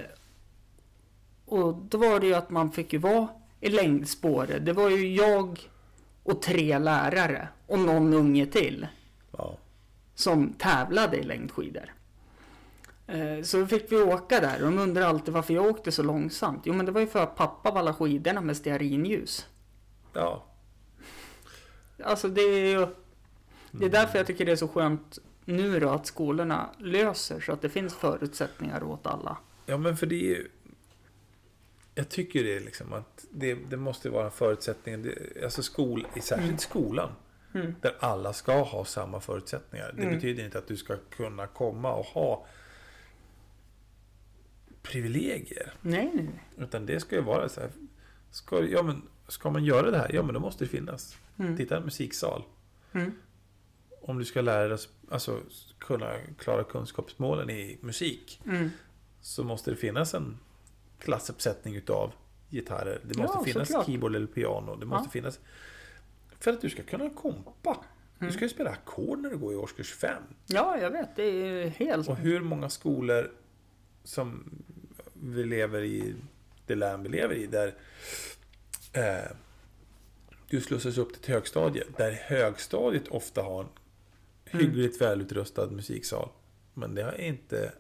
och då var det ju att man fick ju vara i längdspåret. Det var ju jag och tre lärare och någon unge till Ja. som tävlade i längdskidor. Eh, Så då fick vi åka där och de undrar alltid varför jag åkte så långsamt. Jo men det var ju för att pappa vallade skidorna med stearinljus. ja. Alltså det är ju... Det är därför jag tycker det är så skönt nu då att skolorna löser så att det finns förutsättningar åt alla. Ja, men för det är ju... Jag tycker det är liksom att det, det måste vara en förutsättning. Det, alltså skol, särskilt Mm. skolan. Mm. Där alla ska ha samma förutsättningar. Det Mm. betyder inte att du ska kunna komma och ha privilegier. Nej, nej. Utan det ska ju vara så här. Ska, ja, men, ska man göra det här? Ja, men då måste det finnas. Mm. Titta musiksal. Mm. Om du ska lära dig alltså, kunna klara kunskapsmålen i musik. Mm. Så måste det finnas en klassuppsättning utav gitarrer. Det måste Ja, finnas såklart. keyboard eller piano. Det måste Ja. finnas... För att du ska kunna kompa. Du Mm. ska ju spela ackord när du går i årskurs 5. Ja, jag vet. Det är helt... Och hur många skolor som vi lever i, det län vi lever i, där eh, du slussas upp till ett högstadie. Där högstadiet ofta har en hyggligt välutrustad musiksal. Men det är inte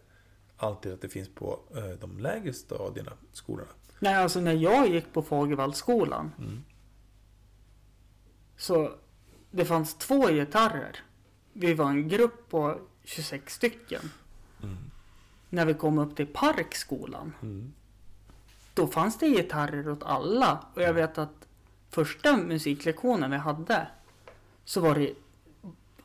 alltid att det finns på eh, de lägre stadierna, skolorna. Nej, alltså när jag gick på Fagervallsskolan. Mm. Så det fanns två gitarrer. Vi var en grupp på 26 stycken. Mm. När vi kom upp till Parkskolan. Mm. Då fanns det gitarrer åt alla. Och jag vet att första musiklektionen vi hade. Så var det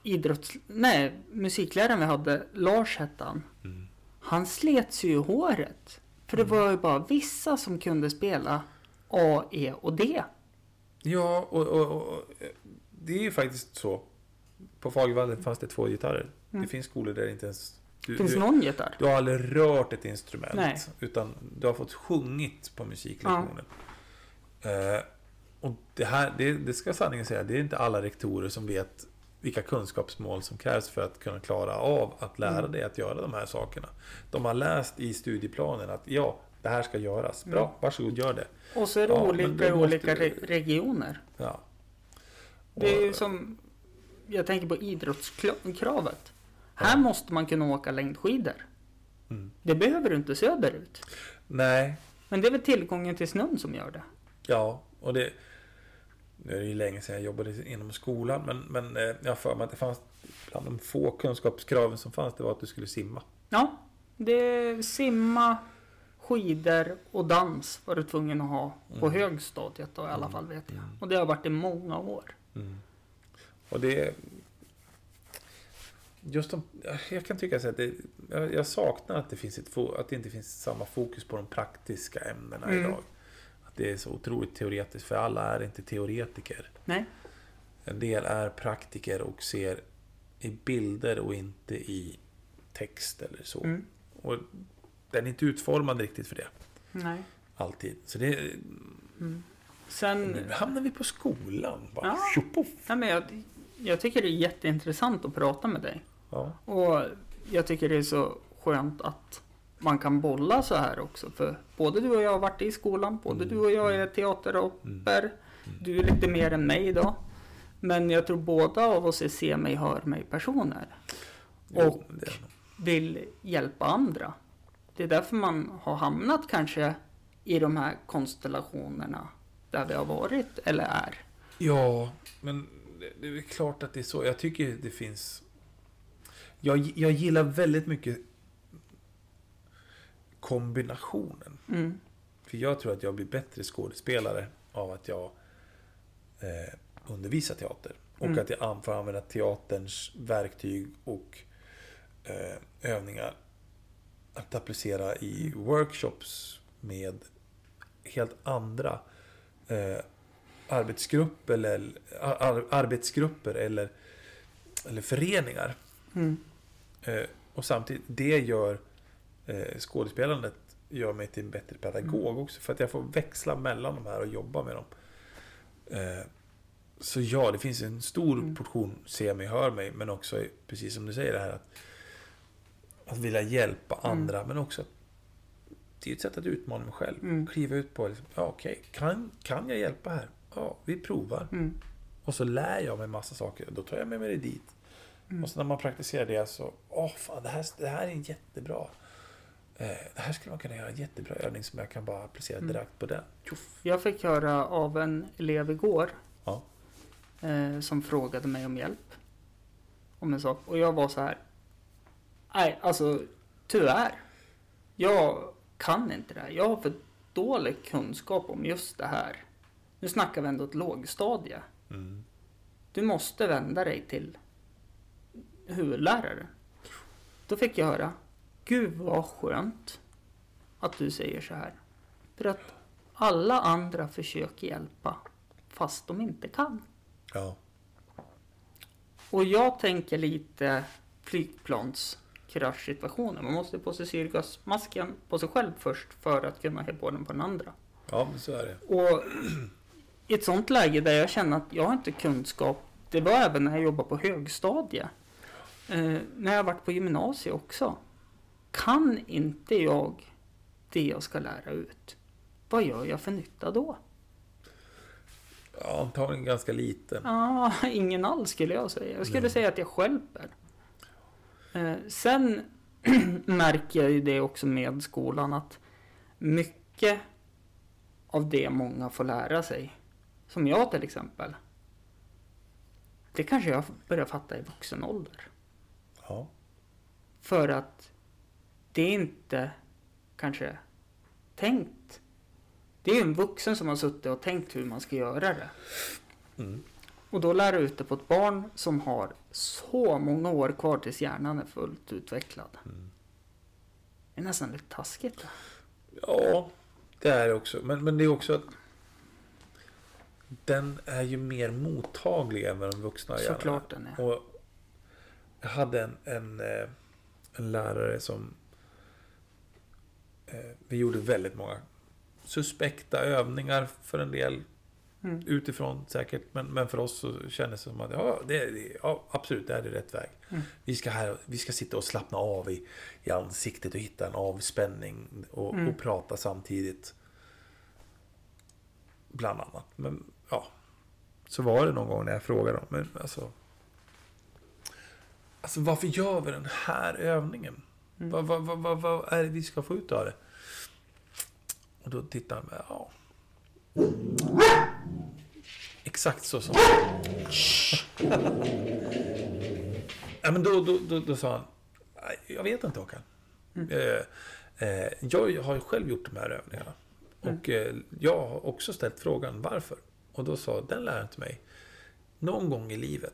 idrotts... Nej, musikläraren vi hade, Lars hette han. Mm. Han slet sig i håret. För det var ju bara vissa som kunde spela A, E och D. Ja, och, och, och, och det är ju faktiskt så. På Fagervallen fanns det två gitarrer. Mm. Det finns skolor där det inte ens... Du, Finns du, någon gitarr? du har aldrig rört ett instrument. Nej. Utan du har fått sjungit på musiklektionen. Eh, och det här, det, det ska sanningen säga, det är inte alla rektorer som vet vilka kunskapsmål som krävs för att kunna klara av att lära Mm. dig att göra de här sakerna. De har läst i studieplanen att ja, det här ska göras. Bra, Mm. varsågod, gör det. Och så är det Ja, olika i olika re- regioner. Ja. Det är ju Och- som... Jag tänker på idrottskravet. Här måste man kunna åka längdskidor. Mm. Det behöver du inte söderut. Nej, Men det är väl tillgången till snön som gör det. Ja, och det... Nu är det ju länge sedan jag jobbade inom skolan, men, men eh, jag har för mig att det fanns... Bland de få kunskapskraven som fanns, det var att du skulle simma. Ja, det simma, skidor och dans var du tvungen att ha på Mm. högstadiet då, i alla fall vet jag. Mm. Och det har varit i många år. Och det... Just de, jag kan tycka så att det, jag, jag saknar att det, finns ett, att det inte finns samma fokus på de praktiska ämnena Mm. idag. Att det är så otroligt teoretiskt, för alla är inte teoretiker. Nej, En del är praktiker och ser i bilder och inte i text eller så. mm. Och den är inte utformad riktigt för det. nej. Alltid. Så det... Mm. Sen, Nu hamnar vi på skolan. Bara, Ja. nej, men jag, jag tycker det är jätteintressant att prata med dig. Ja. Och jag tycker det är så skönt att man kan bolla så här också. För både du och jag har varit i skolan, både Mm. du och jag är teateroper. Du är lite mer än mig idag. Men jag tror båda av oss är se mig, hör mig personer. Jo, Och-. Vill hjälpa andra. Det är därför man har hamnat kanske i de här konstellationerna där vi har varit eller är. Ja, men det, är klart att det är så. Jag tycker det finns... Jag, jag gillar väldigt mycket kombinationen. Mm. För jag tror att jag blir bättre skådespelare av att jag eh, undervisar teater. Och Mm. att jag får använda teaterns verktyg och eh, övningar att applicera i workshops med helt andra eh, arbetsgrupper eller, ar, arbetsgrupper eller, eller föreningar. Mm. Eh, och samtidigt, det gör eh, skådespelandet gör mig till en bättre pedagog också. För att jag får växla mellan de här och jobba med dem. Eh, så ja, det finns en stor Mm. portion se mig, hör mig. Men också, precis som du säger, det här att, att vilja hjälpa Mm. andra. Men också att det är ett sätt att utmana mig själv. Mm. Kliva ut på, liksom, ja okej, kan, kan jag hjälpa här? Ja, vi provar. Mm. Och så lär jag mig massa saker. Då tar jag med mig det dit. Mm. Och så när man praktiserar det så, åh fan, det här, det här är jättebra. Eh, det här skulle man kunna göra en jättebra övning som jag kan bara applicera Mm. direkt på den. Tjoff. Jag fick höra av en elev igår Ja. eh, som frågade mig om hjälp. Om en sak. Och jag var så här. Nej, alltså tyvärr. Jag kan inte det här. Jag har för dålig kunskap om just det här. Nu snackar vi ändå ett lågstadie. Mm. Du måste vända dig till huvudlärare. Då fick jag höra. Gud vad skönt att du säger så här. För att alla andra försöker hjälpa fast de inte kan. Ja. Och jag tänker lite flygplanskraschsituationer. Man måste på sig syrgasmasken på sig själv först för att kunna ha på den på den andra. Ja, men så är det. Och i ett sånt läge där jag känner att jag har inte kunskap. Det var även när jag jobbade på högstadiet. Eh, när jag varit på gymnasiet också. Kan inte jag det jag ska lära ut? Vad gör jag för nytta då? Ja, antagligen ganska liten. Ja, ingen alls skulle jag säga. Jag skulle Nej. säga att jag stjälper. Eh, sen märker jag ju det också med skolan att mycket av det många får lära sig, som jag till exempel, det kanske jag börjar fatta i vuxen ålder. Ja. För att det är inte kanske tänkt. Det är ju en vuxen som har suttit och tänkt hur man ska göra det. Mm. Och då lära ut det på ett barn som har så många år kvar tills hjärnan är fullt utvecklad. Mm. Det är nästan lite taskigt. Ja, det är det också. Men, men det är också att den är ju mer mottaglig än vad de vuxna hjärnan är. Såklart den är. Och jag hade en, en, eh, en lärare som... eh, Vi gjorde väldigt många suspekta övningar för en del. Mm. Utifrån säkert. Men, men för oss så kändes det som att ja, det, det, ja absolut, det här är rätt väg. Mm. Vi, ska här, vi ska sitta och slappna av i, i ansiktet och hitta en avspänning. Och, Mm. och prata samtidigt. Bland annat. Men ja. Så var det någon gång när jag frågade dem. Men alltså. Alltså varför gör vi den här övningen? Mm. Vad, vad, vad, vad, är det vi ska få ut av det? Och då tittar han med, ja. Exakt så som... ja, men då, då, då, då sa han, "Nej, jag vet inte Håkan. Mm. Eh, eh, jag har ju själv gjort de här övningarna. Mm. Och eh, jag har också ställt frågan varför. Och då sa den läraren till mig, någon gång i livet,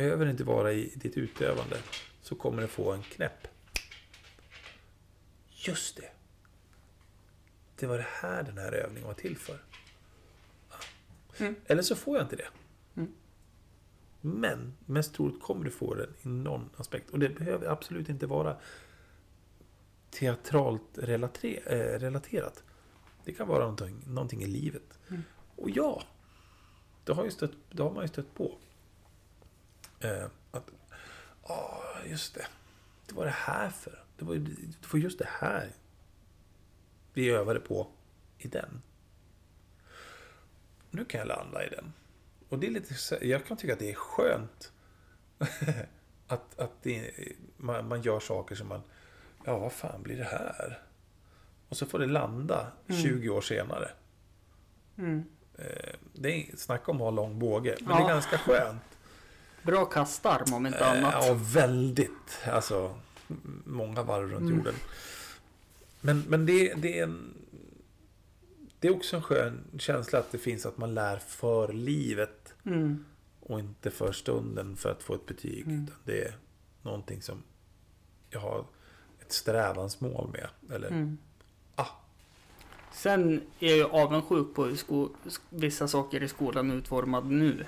behöver det inte vara i ditt utövande, så kommer du få en knäpp. Just det. Det var det här den här övningen var till för. Mm. Eller så får jag inte det. Mm. Men mest troligt kommer du få den i någon aspekt. Och det behöver absolut inte vara teatralt eh, relaterat. Det kan vara någonting, någonting i livet. Mm. Och ja, det har, ju stött, det har man ju stött på. Eh, att, ja, just det. Det var det här för. Det var, det var just det här vi övade på i den. Nu kan jag landa i den. Och det är lite, jag kan tycka att det är skönt. att att det, man, man gör saker som man, ja vad fan blir det här? Och så får det landa Mm. 20 år senare. Mm. Eh, Det är snacka om att ha lång båge. Men Ja. det är ganska skönt. Bra kastarm om inte Eh, annat. Ja, väldigt. Alltså, många varv runt Mm. jorden. Men, men det, det är en... Det är också en skön känsla att det finns att man lär för livet Mm. och inte för stunden för att få ett betyg. Mm. Utan det är någonting som jag har ett strävansmål med. Eller, Mm. ah, Sen är jag avundsjuk på hur sko- vissa saker i skolan är utformade nu.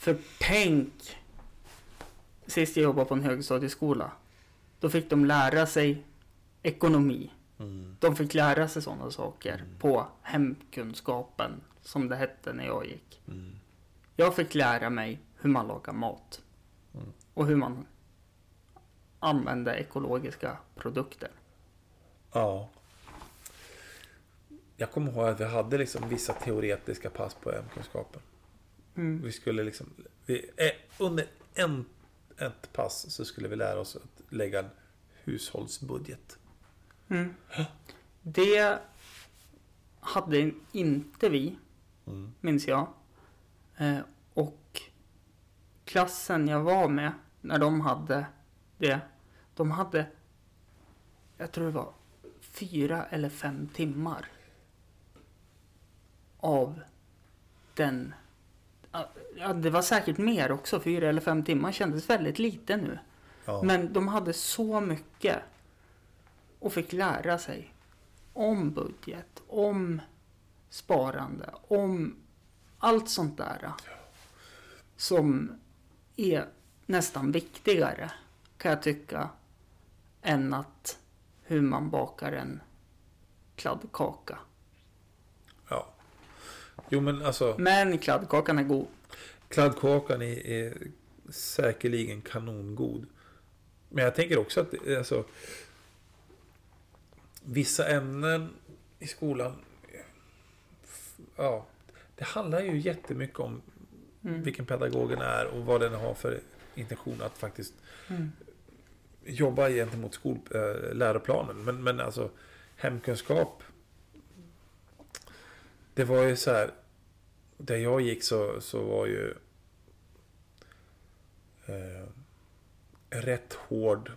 För tänk, sist jag jobbade på en högstadieskola, då fick de lära sig ekonomi. mm, De fick lära sig sådana saker Mm. på hemkunskapen, som det hette när jag gick. mm, Jag fick lära mig hur man lagar mat. Mm. Och hur man använder ekologiska produkter. ja. Jag kommer ihåg att vi hade liksom vissa teoretiska pass på hemkunskapen. Mm. Vi skulle liksom... Vi, eh, under en, ett pass så skulle vi lära oss att lägga en hushållsbudget. Mm. Det hade inte vi, Mm. minns jag. Eh, och klassen jag var med, när de hade det, de hade, jag tror det var fyra eller fem timmar av den. Ja, det var säkert mer också. Fyra eller fem timmar kändes väldigt lite nu. Ja. Men de hade så mycket och fick lära sig om budget, om sparande, om allt sånt där. Som är nästan viktigare kan jag tycka än att hur man bakar en kladdkaka Jo, men alltså. Men kladdkakan är god. Kladdkakan är, är säkerligen kanongod. Men jag tänker också att alltså, vissa ämnen i skolan. Ja, det handlar ju jättemycket om Mm. vilken pedagogen är och vad den har för intention att faktiskt Mm. jobba gentemot skol, äh, läroplanen. Men, men alltså hemkunskap. Det var ju så här. Där jag gick så, så var ju eh, rätt hård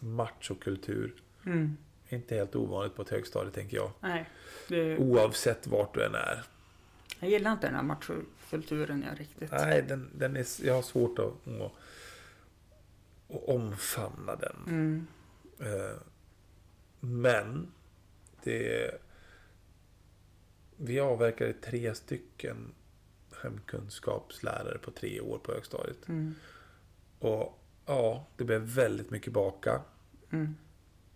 machokultur. Mm. Inte helt ovanligt på ett högstadie tänker jag. Nej, det, Oavsett vart du än är. jag gillar inte den här machokulturen jag riktigt. Nej, den, den är, jag har svårt att, att, att omfamna den. Mm. Eh, Men det... Vi avverkade tre stycken hemkunskapslärare på tre år på högstadiet. Mm. Och ja, det blev väldigt mycket baka. Mm.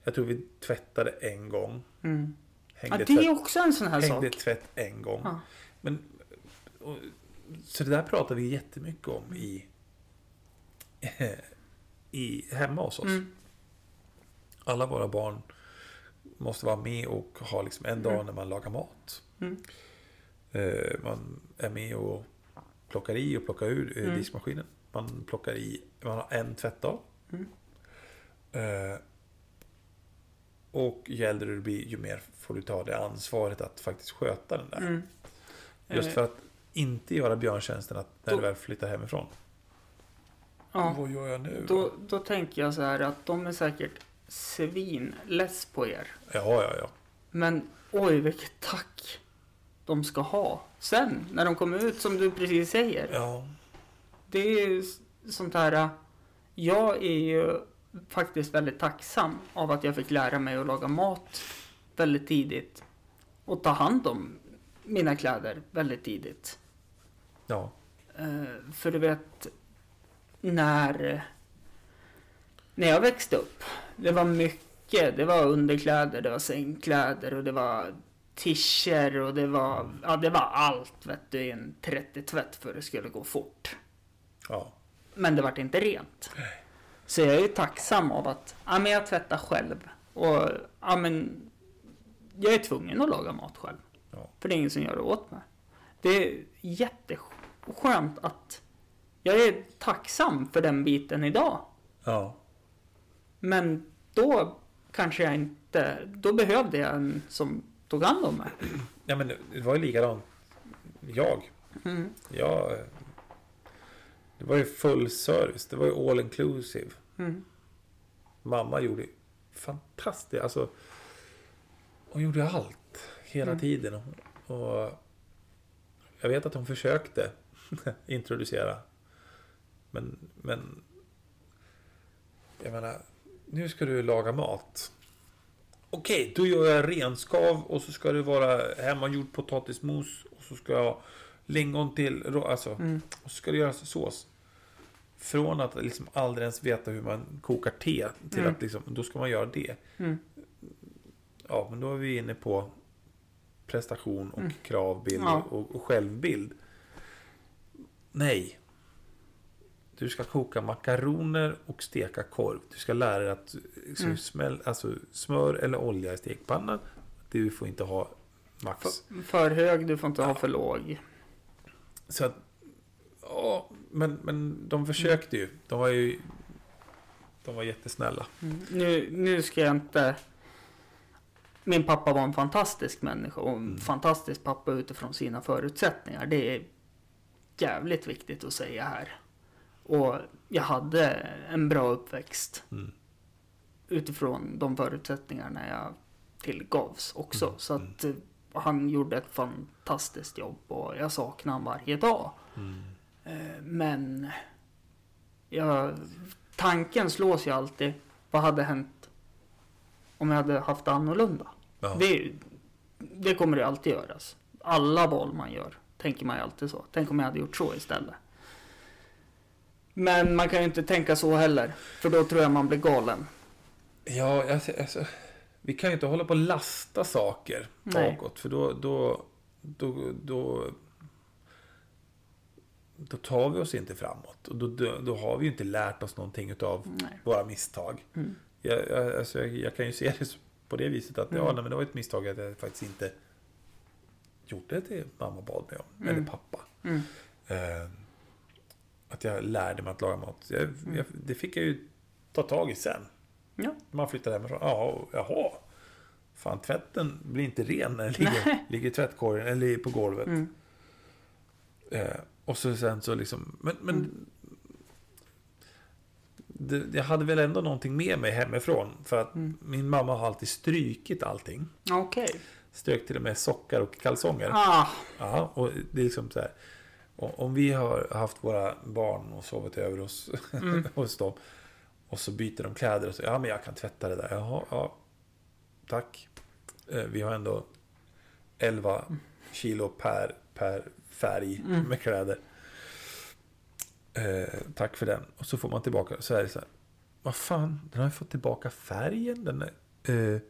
Jag tror vi tvättade en gång. Mm. Hängde, Ja, det är tvätt, också en sån här hängde sak. tvätt en gång. Ja. Men, och, så det där pratar vi jättemycket om i, i hemma hos oss. Mm. Alla våra barn måste vara med och ha liksom en dag Mm. när man lagar mat. Mm. Eh, man är med och plockar i och plockar ur eh, Mm. diskmaskinen. Man plockar i, man har en tvättdag. Mm. Eh, och ju äldre du blir, ju mer får du ta det ansvaret att faktiskt sköta den där. Mm. Just för att inte göra björntjänsten att när Då- du väl flyttar hemifrån. Ja, Vad gör jag nu? då, då tänker jag så här att de är säkert svinless på er. Ja, ja, ja. Men oj, vilket tack de ska ha sen när de kommer ut som du precis säger. Ja, Det är ju sånt här. äh, Jag är ju faktiskt väldigt tacksam av att jag fick lära mig att laga mat väldigt tidigt. Och ta hand om mina kläder väldigt tidigt. ja. Eh, För du vet, när, när jag växte upp, det var mycket. Det var underkläder, det var sängkläder och det var tischer och det var, ja det var allt vet du i en 30-tvätt för det skulle gå fort. ja. Men det vart inte rent. Så jag är ju tacksam av att, ja men jag tvättar själv. Och ja men, jag är tvungen att laga mat själv. Ja. För det är ingen som gör det åt mig. Det är jätteskönt att jag är tacksam för den biten idag. ja. Men då kanske jag inte, då behövde jag en som tog hand om mig. Ja, men det var ju likadant. Jag. Mm. Jag... Det var ju full service. Det var ju all inclusive. Mm. Mamma gjorde fantastiskt. Alltså, hon gjorde allt hela Mm. tiden. Och, och jag vet att hon försökte introducera. Men, men jag menar, nu ska du laga mat. Okej, då gör jag renskav och så ska det vara hemmagjord potatismos och så ska jag lingon till. Alltså, Mm. och så ska det göras sås. Från att liksom aldrig ens veta hur man kokar te till Mm. att liksom, då ska man göra det. Mm. Ja, men då är vi inne på prestation och Mm. kravbild Ja. och, och självbild. Nej. Du ska koka makaroner och steka korv. Du ska lära dig att så Mm. smäll, alltså, smör eller olja i stekpannan. Du får inte ha max. För, för hög, du får inte ha för låg. Så att, ja, men, men de försökte ju. De var ju de var jättesnälla. Mm. Nu, nu ska jag inte... Min pappa var en fantastisk människa och en Mm. fantastisk pappa utifrån sina förutsättningar. Det är jävligt viktigt att säga här. Och jag hade en bra uppväxt Mm. utifrån de förutsättningarna jag tillgavs också. Mm. Så att eh, han gjorde ett fantastiskt jobb och jag saknar honom varje dag. Mm. Eh, Men jag, tanken slås ju alltid. Vad hade hänt om jag hade haft det annorlunda? Ja. Det, det kommer det alltid göras. Alla val man gör tänker man ju alltid så. Tänk om jag hade gjort så istället. Men man kan ju inte tänka så heller. För då tror jag man blir galen. Ja, alltså, alltså, vi kan ju inte hålla på och lasta saker Nej. bakåt. För då, då, då, då, då tar vi oss inte framåt. Och då, då, då har vi ju inte lärt oss någonting av våra misstag. Mm. Jag, jag, alltså, jag, jag kan ju se det på det viset att ja, Mm. nej, men det var ett misstag att jag faktiskt inte gjorde det mamma bad mig om. Mm. Eller pappa. Mm. Eh, att jag lärde mig att laga mat. Jag, jag, det fick jag ju ta tag i sen. Ja. Man flyttade hemifrån. Ja, jaha. Fan, tvätten blir inte ren när den ligger, ligger i tvättkorgen eller på golvet. Mm. Eh, och så sen så liksom... Men, men Mm. det, jag hade väl ändå någonting med mig hemifrån. För att Mm. min mamma har alltid strykit allting. Okej. Strök till och med sockar och kalsonger. Ah. Ja, och det är liksom så här. Om vi har haft våra barn och sovit över hos, Mm. hos dem. Och så byter de kläder och så. Ja, men jag kan tvätta det där. Jaha, ja. Tack. Eh, Vi har ändå 11 kilo per, per färg Mm. med kläder. Eh, tack för den. Och så får man tillbaka. Så är det så här. Vad fan, den har ju fått tillbaka färgen. Den är, eh,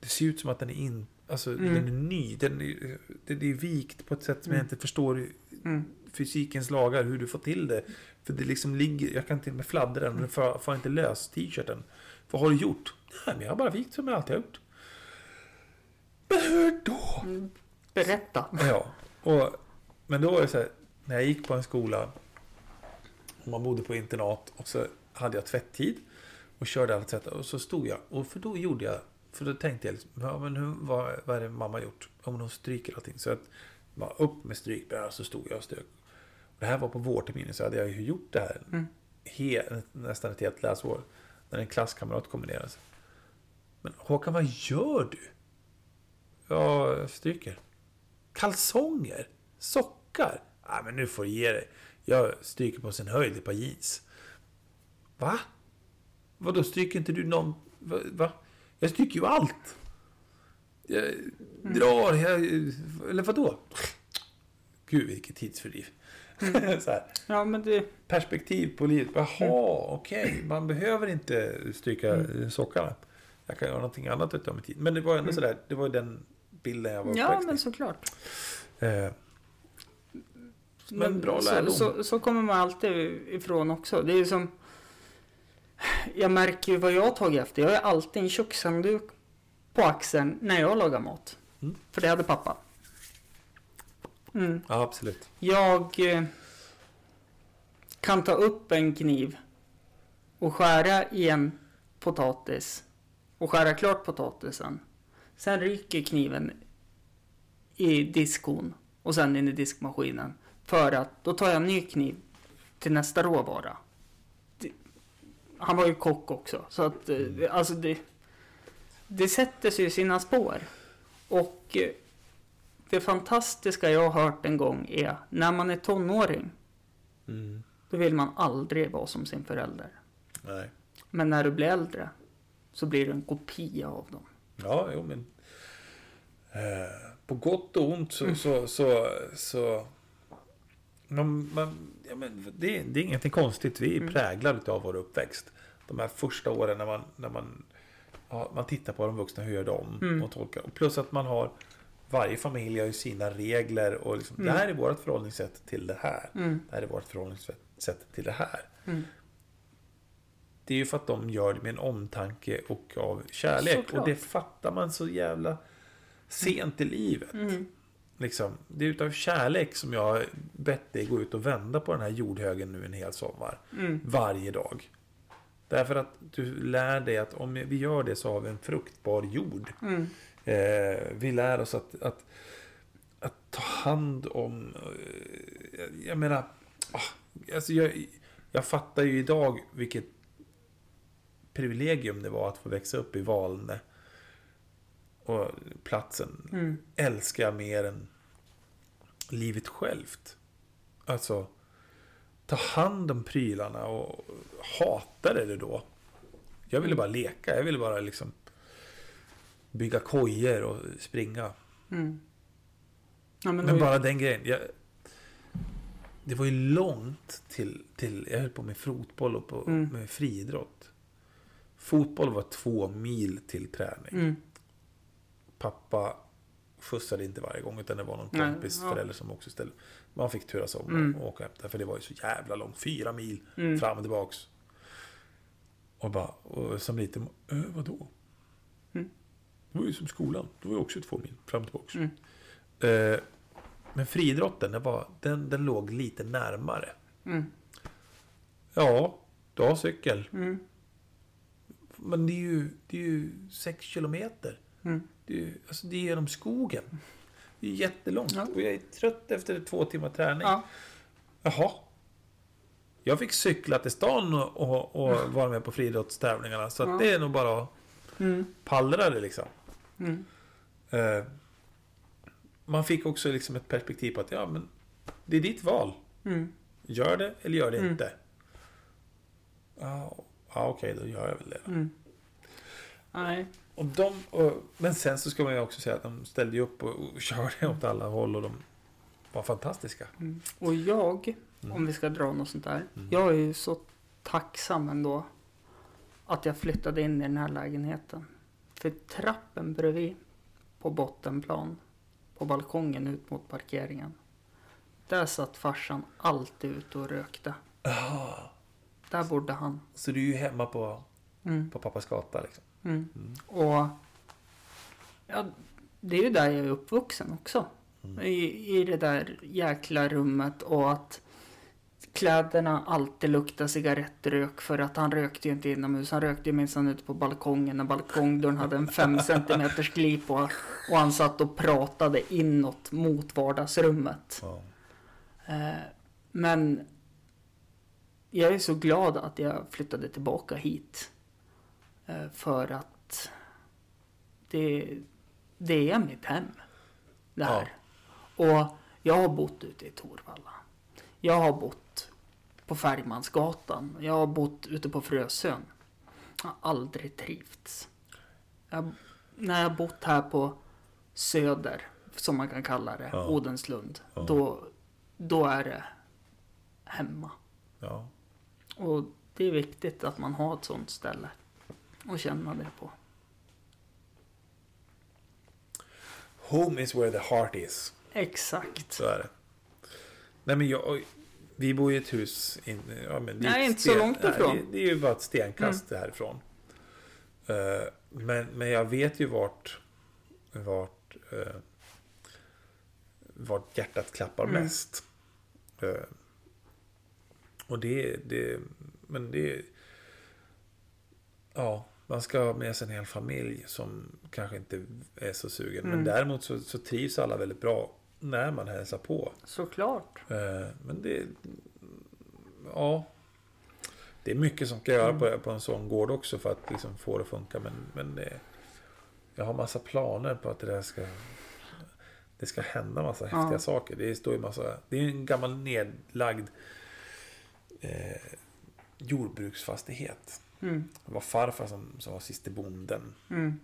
det ser ut som att den är in, alltså, Mm. den är ny. Den är, den är vikt på ett sätt som jag Mm. inte förstår Mm. fysikens lagar, hur du får till det. För det liksom ligger, jag kan till och med fladdra den, men får, får inte lös t-shirten. Vad har du gjort? Nej, men jag har bara vikt som jag alltid har gjort. Men hur då? Mm. Berätta. Ja, och, men då var det så här, när jag gick på en skola, och man bodde på internat, och så hade jag tvätttid, och körde alla tvättar, och så stod jag, och för då gjorde jag, för då tänkte jag, liksom, ja, men hur, vad, vad är det mamma gjort? Om hon stryker allting. Så att, bara upp med strykbrädan, så stod jag och strök. Och det här var på vårterminen, så hade jag ju gjort det här Mm. he, nästan ett helt läsår, när en klasskamrat kom ner. Men Håkan, vad gör du? Ja, jag stryker. Kalsonger? Sockar? Nej, men nu får du ge dig. Jag stryker på sin höjd ett par jeans. Va? Vadå, stryker inte du någon... Va? Jag stryker ju allt. Jag drar, jag, eller vadå? Gud, vilket tidsfördriv. Så här, Ja, men det... perspektiv på livet. Jaha, okej. Man behöver inte stryka Mm. sockarna. Jag kan göra någonting annat utav min tid. Men det var ändå sådär, det var ju den bilden jag var Ja, men såklart. Eh, Men bra så, lärdom. så, så kommer man alltid ifrån också. Det är ju som... Jag märker ju vad jag har tagit efter. Jag har alltid en kökshandduk på axeln när jag lagar mat. Mm. För det hade pappa. Mm. ja, absolut. Jag eh, kan ta upp en kniv och skära i en potatis och skära klart potatisen. Sen ryker kniven i diskon och sen in i diskmaskinen. För att då tar jag en ny kniv till nästa råvara. Han var ju kock också. Så att eh, alltså det, det sätter sig i sina spår. Och eh, det fantastiska jag har hört en gång är när man är tonåring Mm. då vill man aldrig vara som sin förälder. Nej. Men när du blir äldre så blir du en kopia av dem. Ja, jo men... Eh, på gott och ont så... så, så, så man, man, ja, men det, det är ingenting konstigt. Vi är Mm. präglade av vår uppväxt. De här första åren när man, när man, ja, man tittar på de vuxna, hur gör de? Mm. Och tolkar. Och plus att man har... Varje familj har ju sina regler och liksom, Mm. det här är vårt förhållningssätt till det här. Mm. Det här är vårt förhållningssätt till det här. Mm. Det är ju för att de gör det med en omtanke och av kärlek. Såklart. Och det fattar man så jävla sent i livet. Liksom, det är utav kärlek som jag har bett dig gå ut och vända på den här jordhögen nu en hel sommar. Mm. Varje dag. Därför att du lär dig att om vi gör det så har vi en fruktbar jord. Mm. Eh, vi lär oss att, att, att ta hand om... Eh, jag, jag menar... ah, alltså jag, jag fattar ju idag vilket privilegium det var att få växa upp i Valne. Och platsen Mm. älskar jag mer än livet självt. Alltså, ta hand om prylarna och hatade det då. Jag ville bara leka, jag ville bara liksom bygga kojer och springa. Mm. Ja, men Men bara den grejen. Jag, det var ju långt till, till... Jag höll på med fotboll och på, Mm. med friidrott. Fotboll var två mil till träning. Mm. Pappa skjutsade inte varje gång utan det var någon Nej, kompis ja. förälder som också ställde. Man fick turas om Mm. och åka hem där, för det var ju så jävla långt. Fyra mil Mm. fram och tillbaks. Och bara, och som liten, äh, vadå? Mm. Det var ju som skolan. Det var ju också två mil fram och tillbaks. Mm. Eh, men friidrotten, den, var, den, den låg lite närmare. Mm. Ja, du har cykel. Mm. Men det är ju, det är ju sex kilometer. Mm. Det är, alltså det är genom skogen. Det är jättelångt. Ja. Och jag är trött efter två timmar träning. Ja. Jaha. Jag fick cykla till stan och, och, och vara med på friidrottstävlingarna. Så Ja. det är nog bara att Mm. pallra det liksom. Mm. Eh, man fick också liksom ett perspektiv på att ja, men det är ditt val. Mm. Gör det eller gör det Mm. inte. Ja, ja okej, då gör jag väl det. Mm. Nej. Och de, och, men sen så ska man ju också säga att de ställde upp och, och körde åt alla håll och de var fantastiska. Mm. Och jag, Mm. om vi ska dra något sånt där. Mm. Jag är ju så tacksam ändå att jag flyttade in i den här lägenheten. För trappen bredvid på bottenplan på balkongen ut mot parkeringen. Där satt farsan alltid ute och rökte. Ah, Där bodde han. så du är ju hemma på, Mm. på pappas gata liksom. Mm. Mm. Och ja, det är ju där jag är uppvuxen också. Mm. I, I det där jäkla rummet och att kläderna alltid luktar cigarettrök för att han rökte ju inte inomhus. Han rökte ju minsann ute på balkongen när balkongdörren hade en fem centimeters glip och, och han satt och pratade inåt mot vardagsrummet. Ja. Eh, men jag är så glad att jag flyttade tillbaka hit. Eh, för att det, det är mitt hem. Det här. Och jag har bott ute i Torvalla. Jag har bott på Färgmansgatan. Jag har bott ute på Frösön. Jag har aldrig trivts. Jag, när jag har bott här på Söder, som man kan kalla det, Ja. Odenslund. Ja. Då, då är det hemma. ja. Och det är viktigt att man har ett sånt ställe att känna det på. Home is where the heart is. Exakt. Så är det. Nej men jag, vi bor i ett hus. In, ja, men det Nej, inte så långt nej, ifrån. Det, det är ju bara ett stenkast härifrån. Eh, men, men jag vet ju vart, vart, eh, vart hjärtat klappar Mm. mest. Eh, och det, det, men det, ja, man ska ha med sig en hel familj som kanske inte är så sugen. Men Mm. däremot så, så trivs alla väldigt bra när man hälsar på. Såklart. Eh, Men det... Ja. Det är mycket som ska göra på, på en sån gård också för att liksom få det att funka. Men, men det, jag har massa planer på att det där ska... Det ska hända massa häftiga Ja. saker. Det står ju massa... Det är en gammal nedlagd eh, jordbruksfastighet. Mm. Det var farfar som, som var siste bonden. Mm.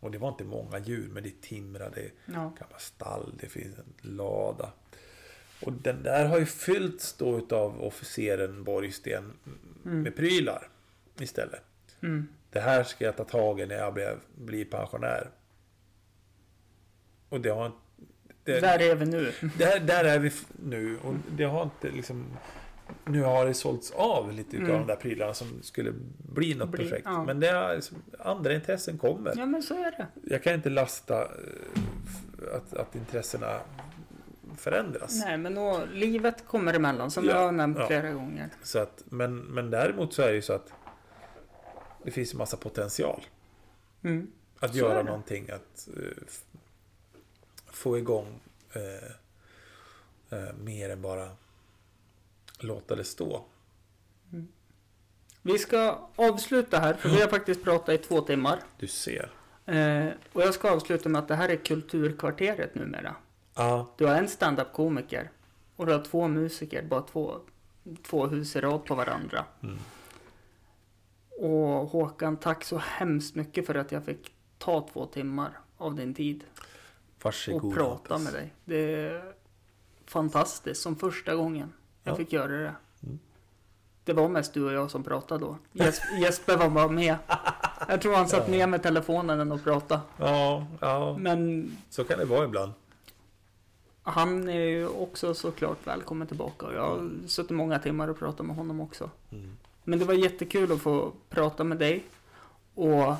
Och det var inte många djur, men det är timra, det är Ja. gamla stall, det finns en lada. Och den där har ju fyllts då utav officeren Borgsten Mm. med prylar istället. Mm. Det här ska jag ta tag i när jag blir, blir pensionär. Och det har det, Där är vi nu. där, där är vi nu och det har inte liksom... Nu har det sålts av lite Mm. de där prylarna som skulle bli något Bli- projekt. ja. Men det är liksom, andra intressen kommer. Ja men så är det. Jag kan inte lasta eh, att, att intressena förändras. Nej men då, livet kommer emellan som Ja, jag har nämnt ja. flera gånger. Så att, men, men däremot så är det ju så att det finns en massa potential. Mm. Att Så göra någonting, att f- få igång eh, eh, mer än bara låta det stå. Vi ska avsluta här för vi har faktiskt pratat i två timmar. Du ser. Eh, och jag ska avsluta med att det här är Kulturkvarteret numera. Ja, Du har en stand-up-komiker och du har två musiker, bara två, två hus i rad på varandra. Mm. Och Håkan, tack så hemskt mycket för att jag fick ta två timmar av din tid varsågod. och prata med dig. Det är fantastiskt, som första gången jag Ja. fick göra det. Det var mest du och jag som pratade då. Jes- Jesper var bara med. Jag tror han satt Ja. med med telefonen och pratade. Ja, ja. Men Så kan det vara ibland. han är ju också såklart välkommen tillbaka. Jag har suttit många timmar och pratat med honom också. Mm. Men det var jättekul att få prata med dig. Och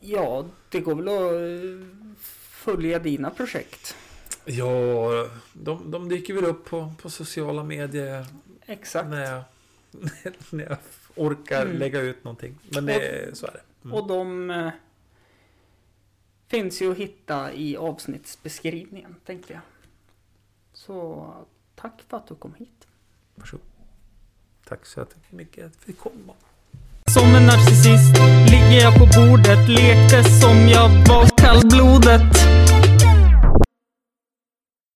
ja, det går väl att följa dina projekt. Ja, de, de dyker väl upp på, på sociala medier Exakt. när jag, när jag orkar Mm. lägga ut någonting. Men det, så är det. Mm. Och de eh, finns ju att hitta i avsnittsbeskrivningen, tänkte jag. Så tack för att du kom hit. Varsågod. Tack så mycket att vi komma. Som en narcissist ligger jag på bordet, lekte som jag var kallblodet.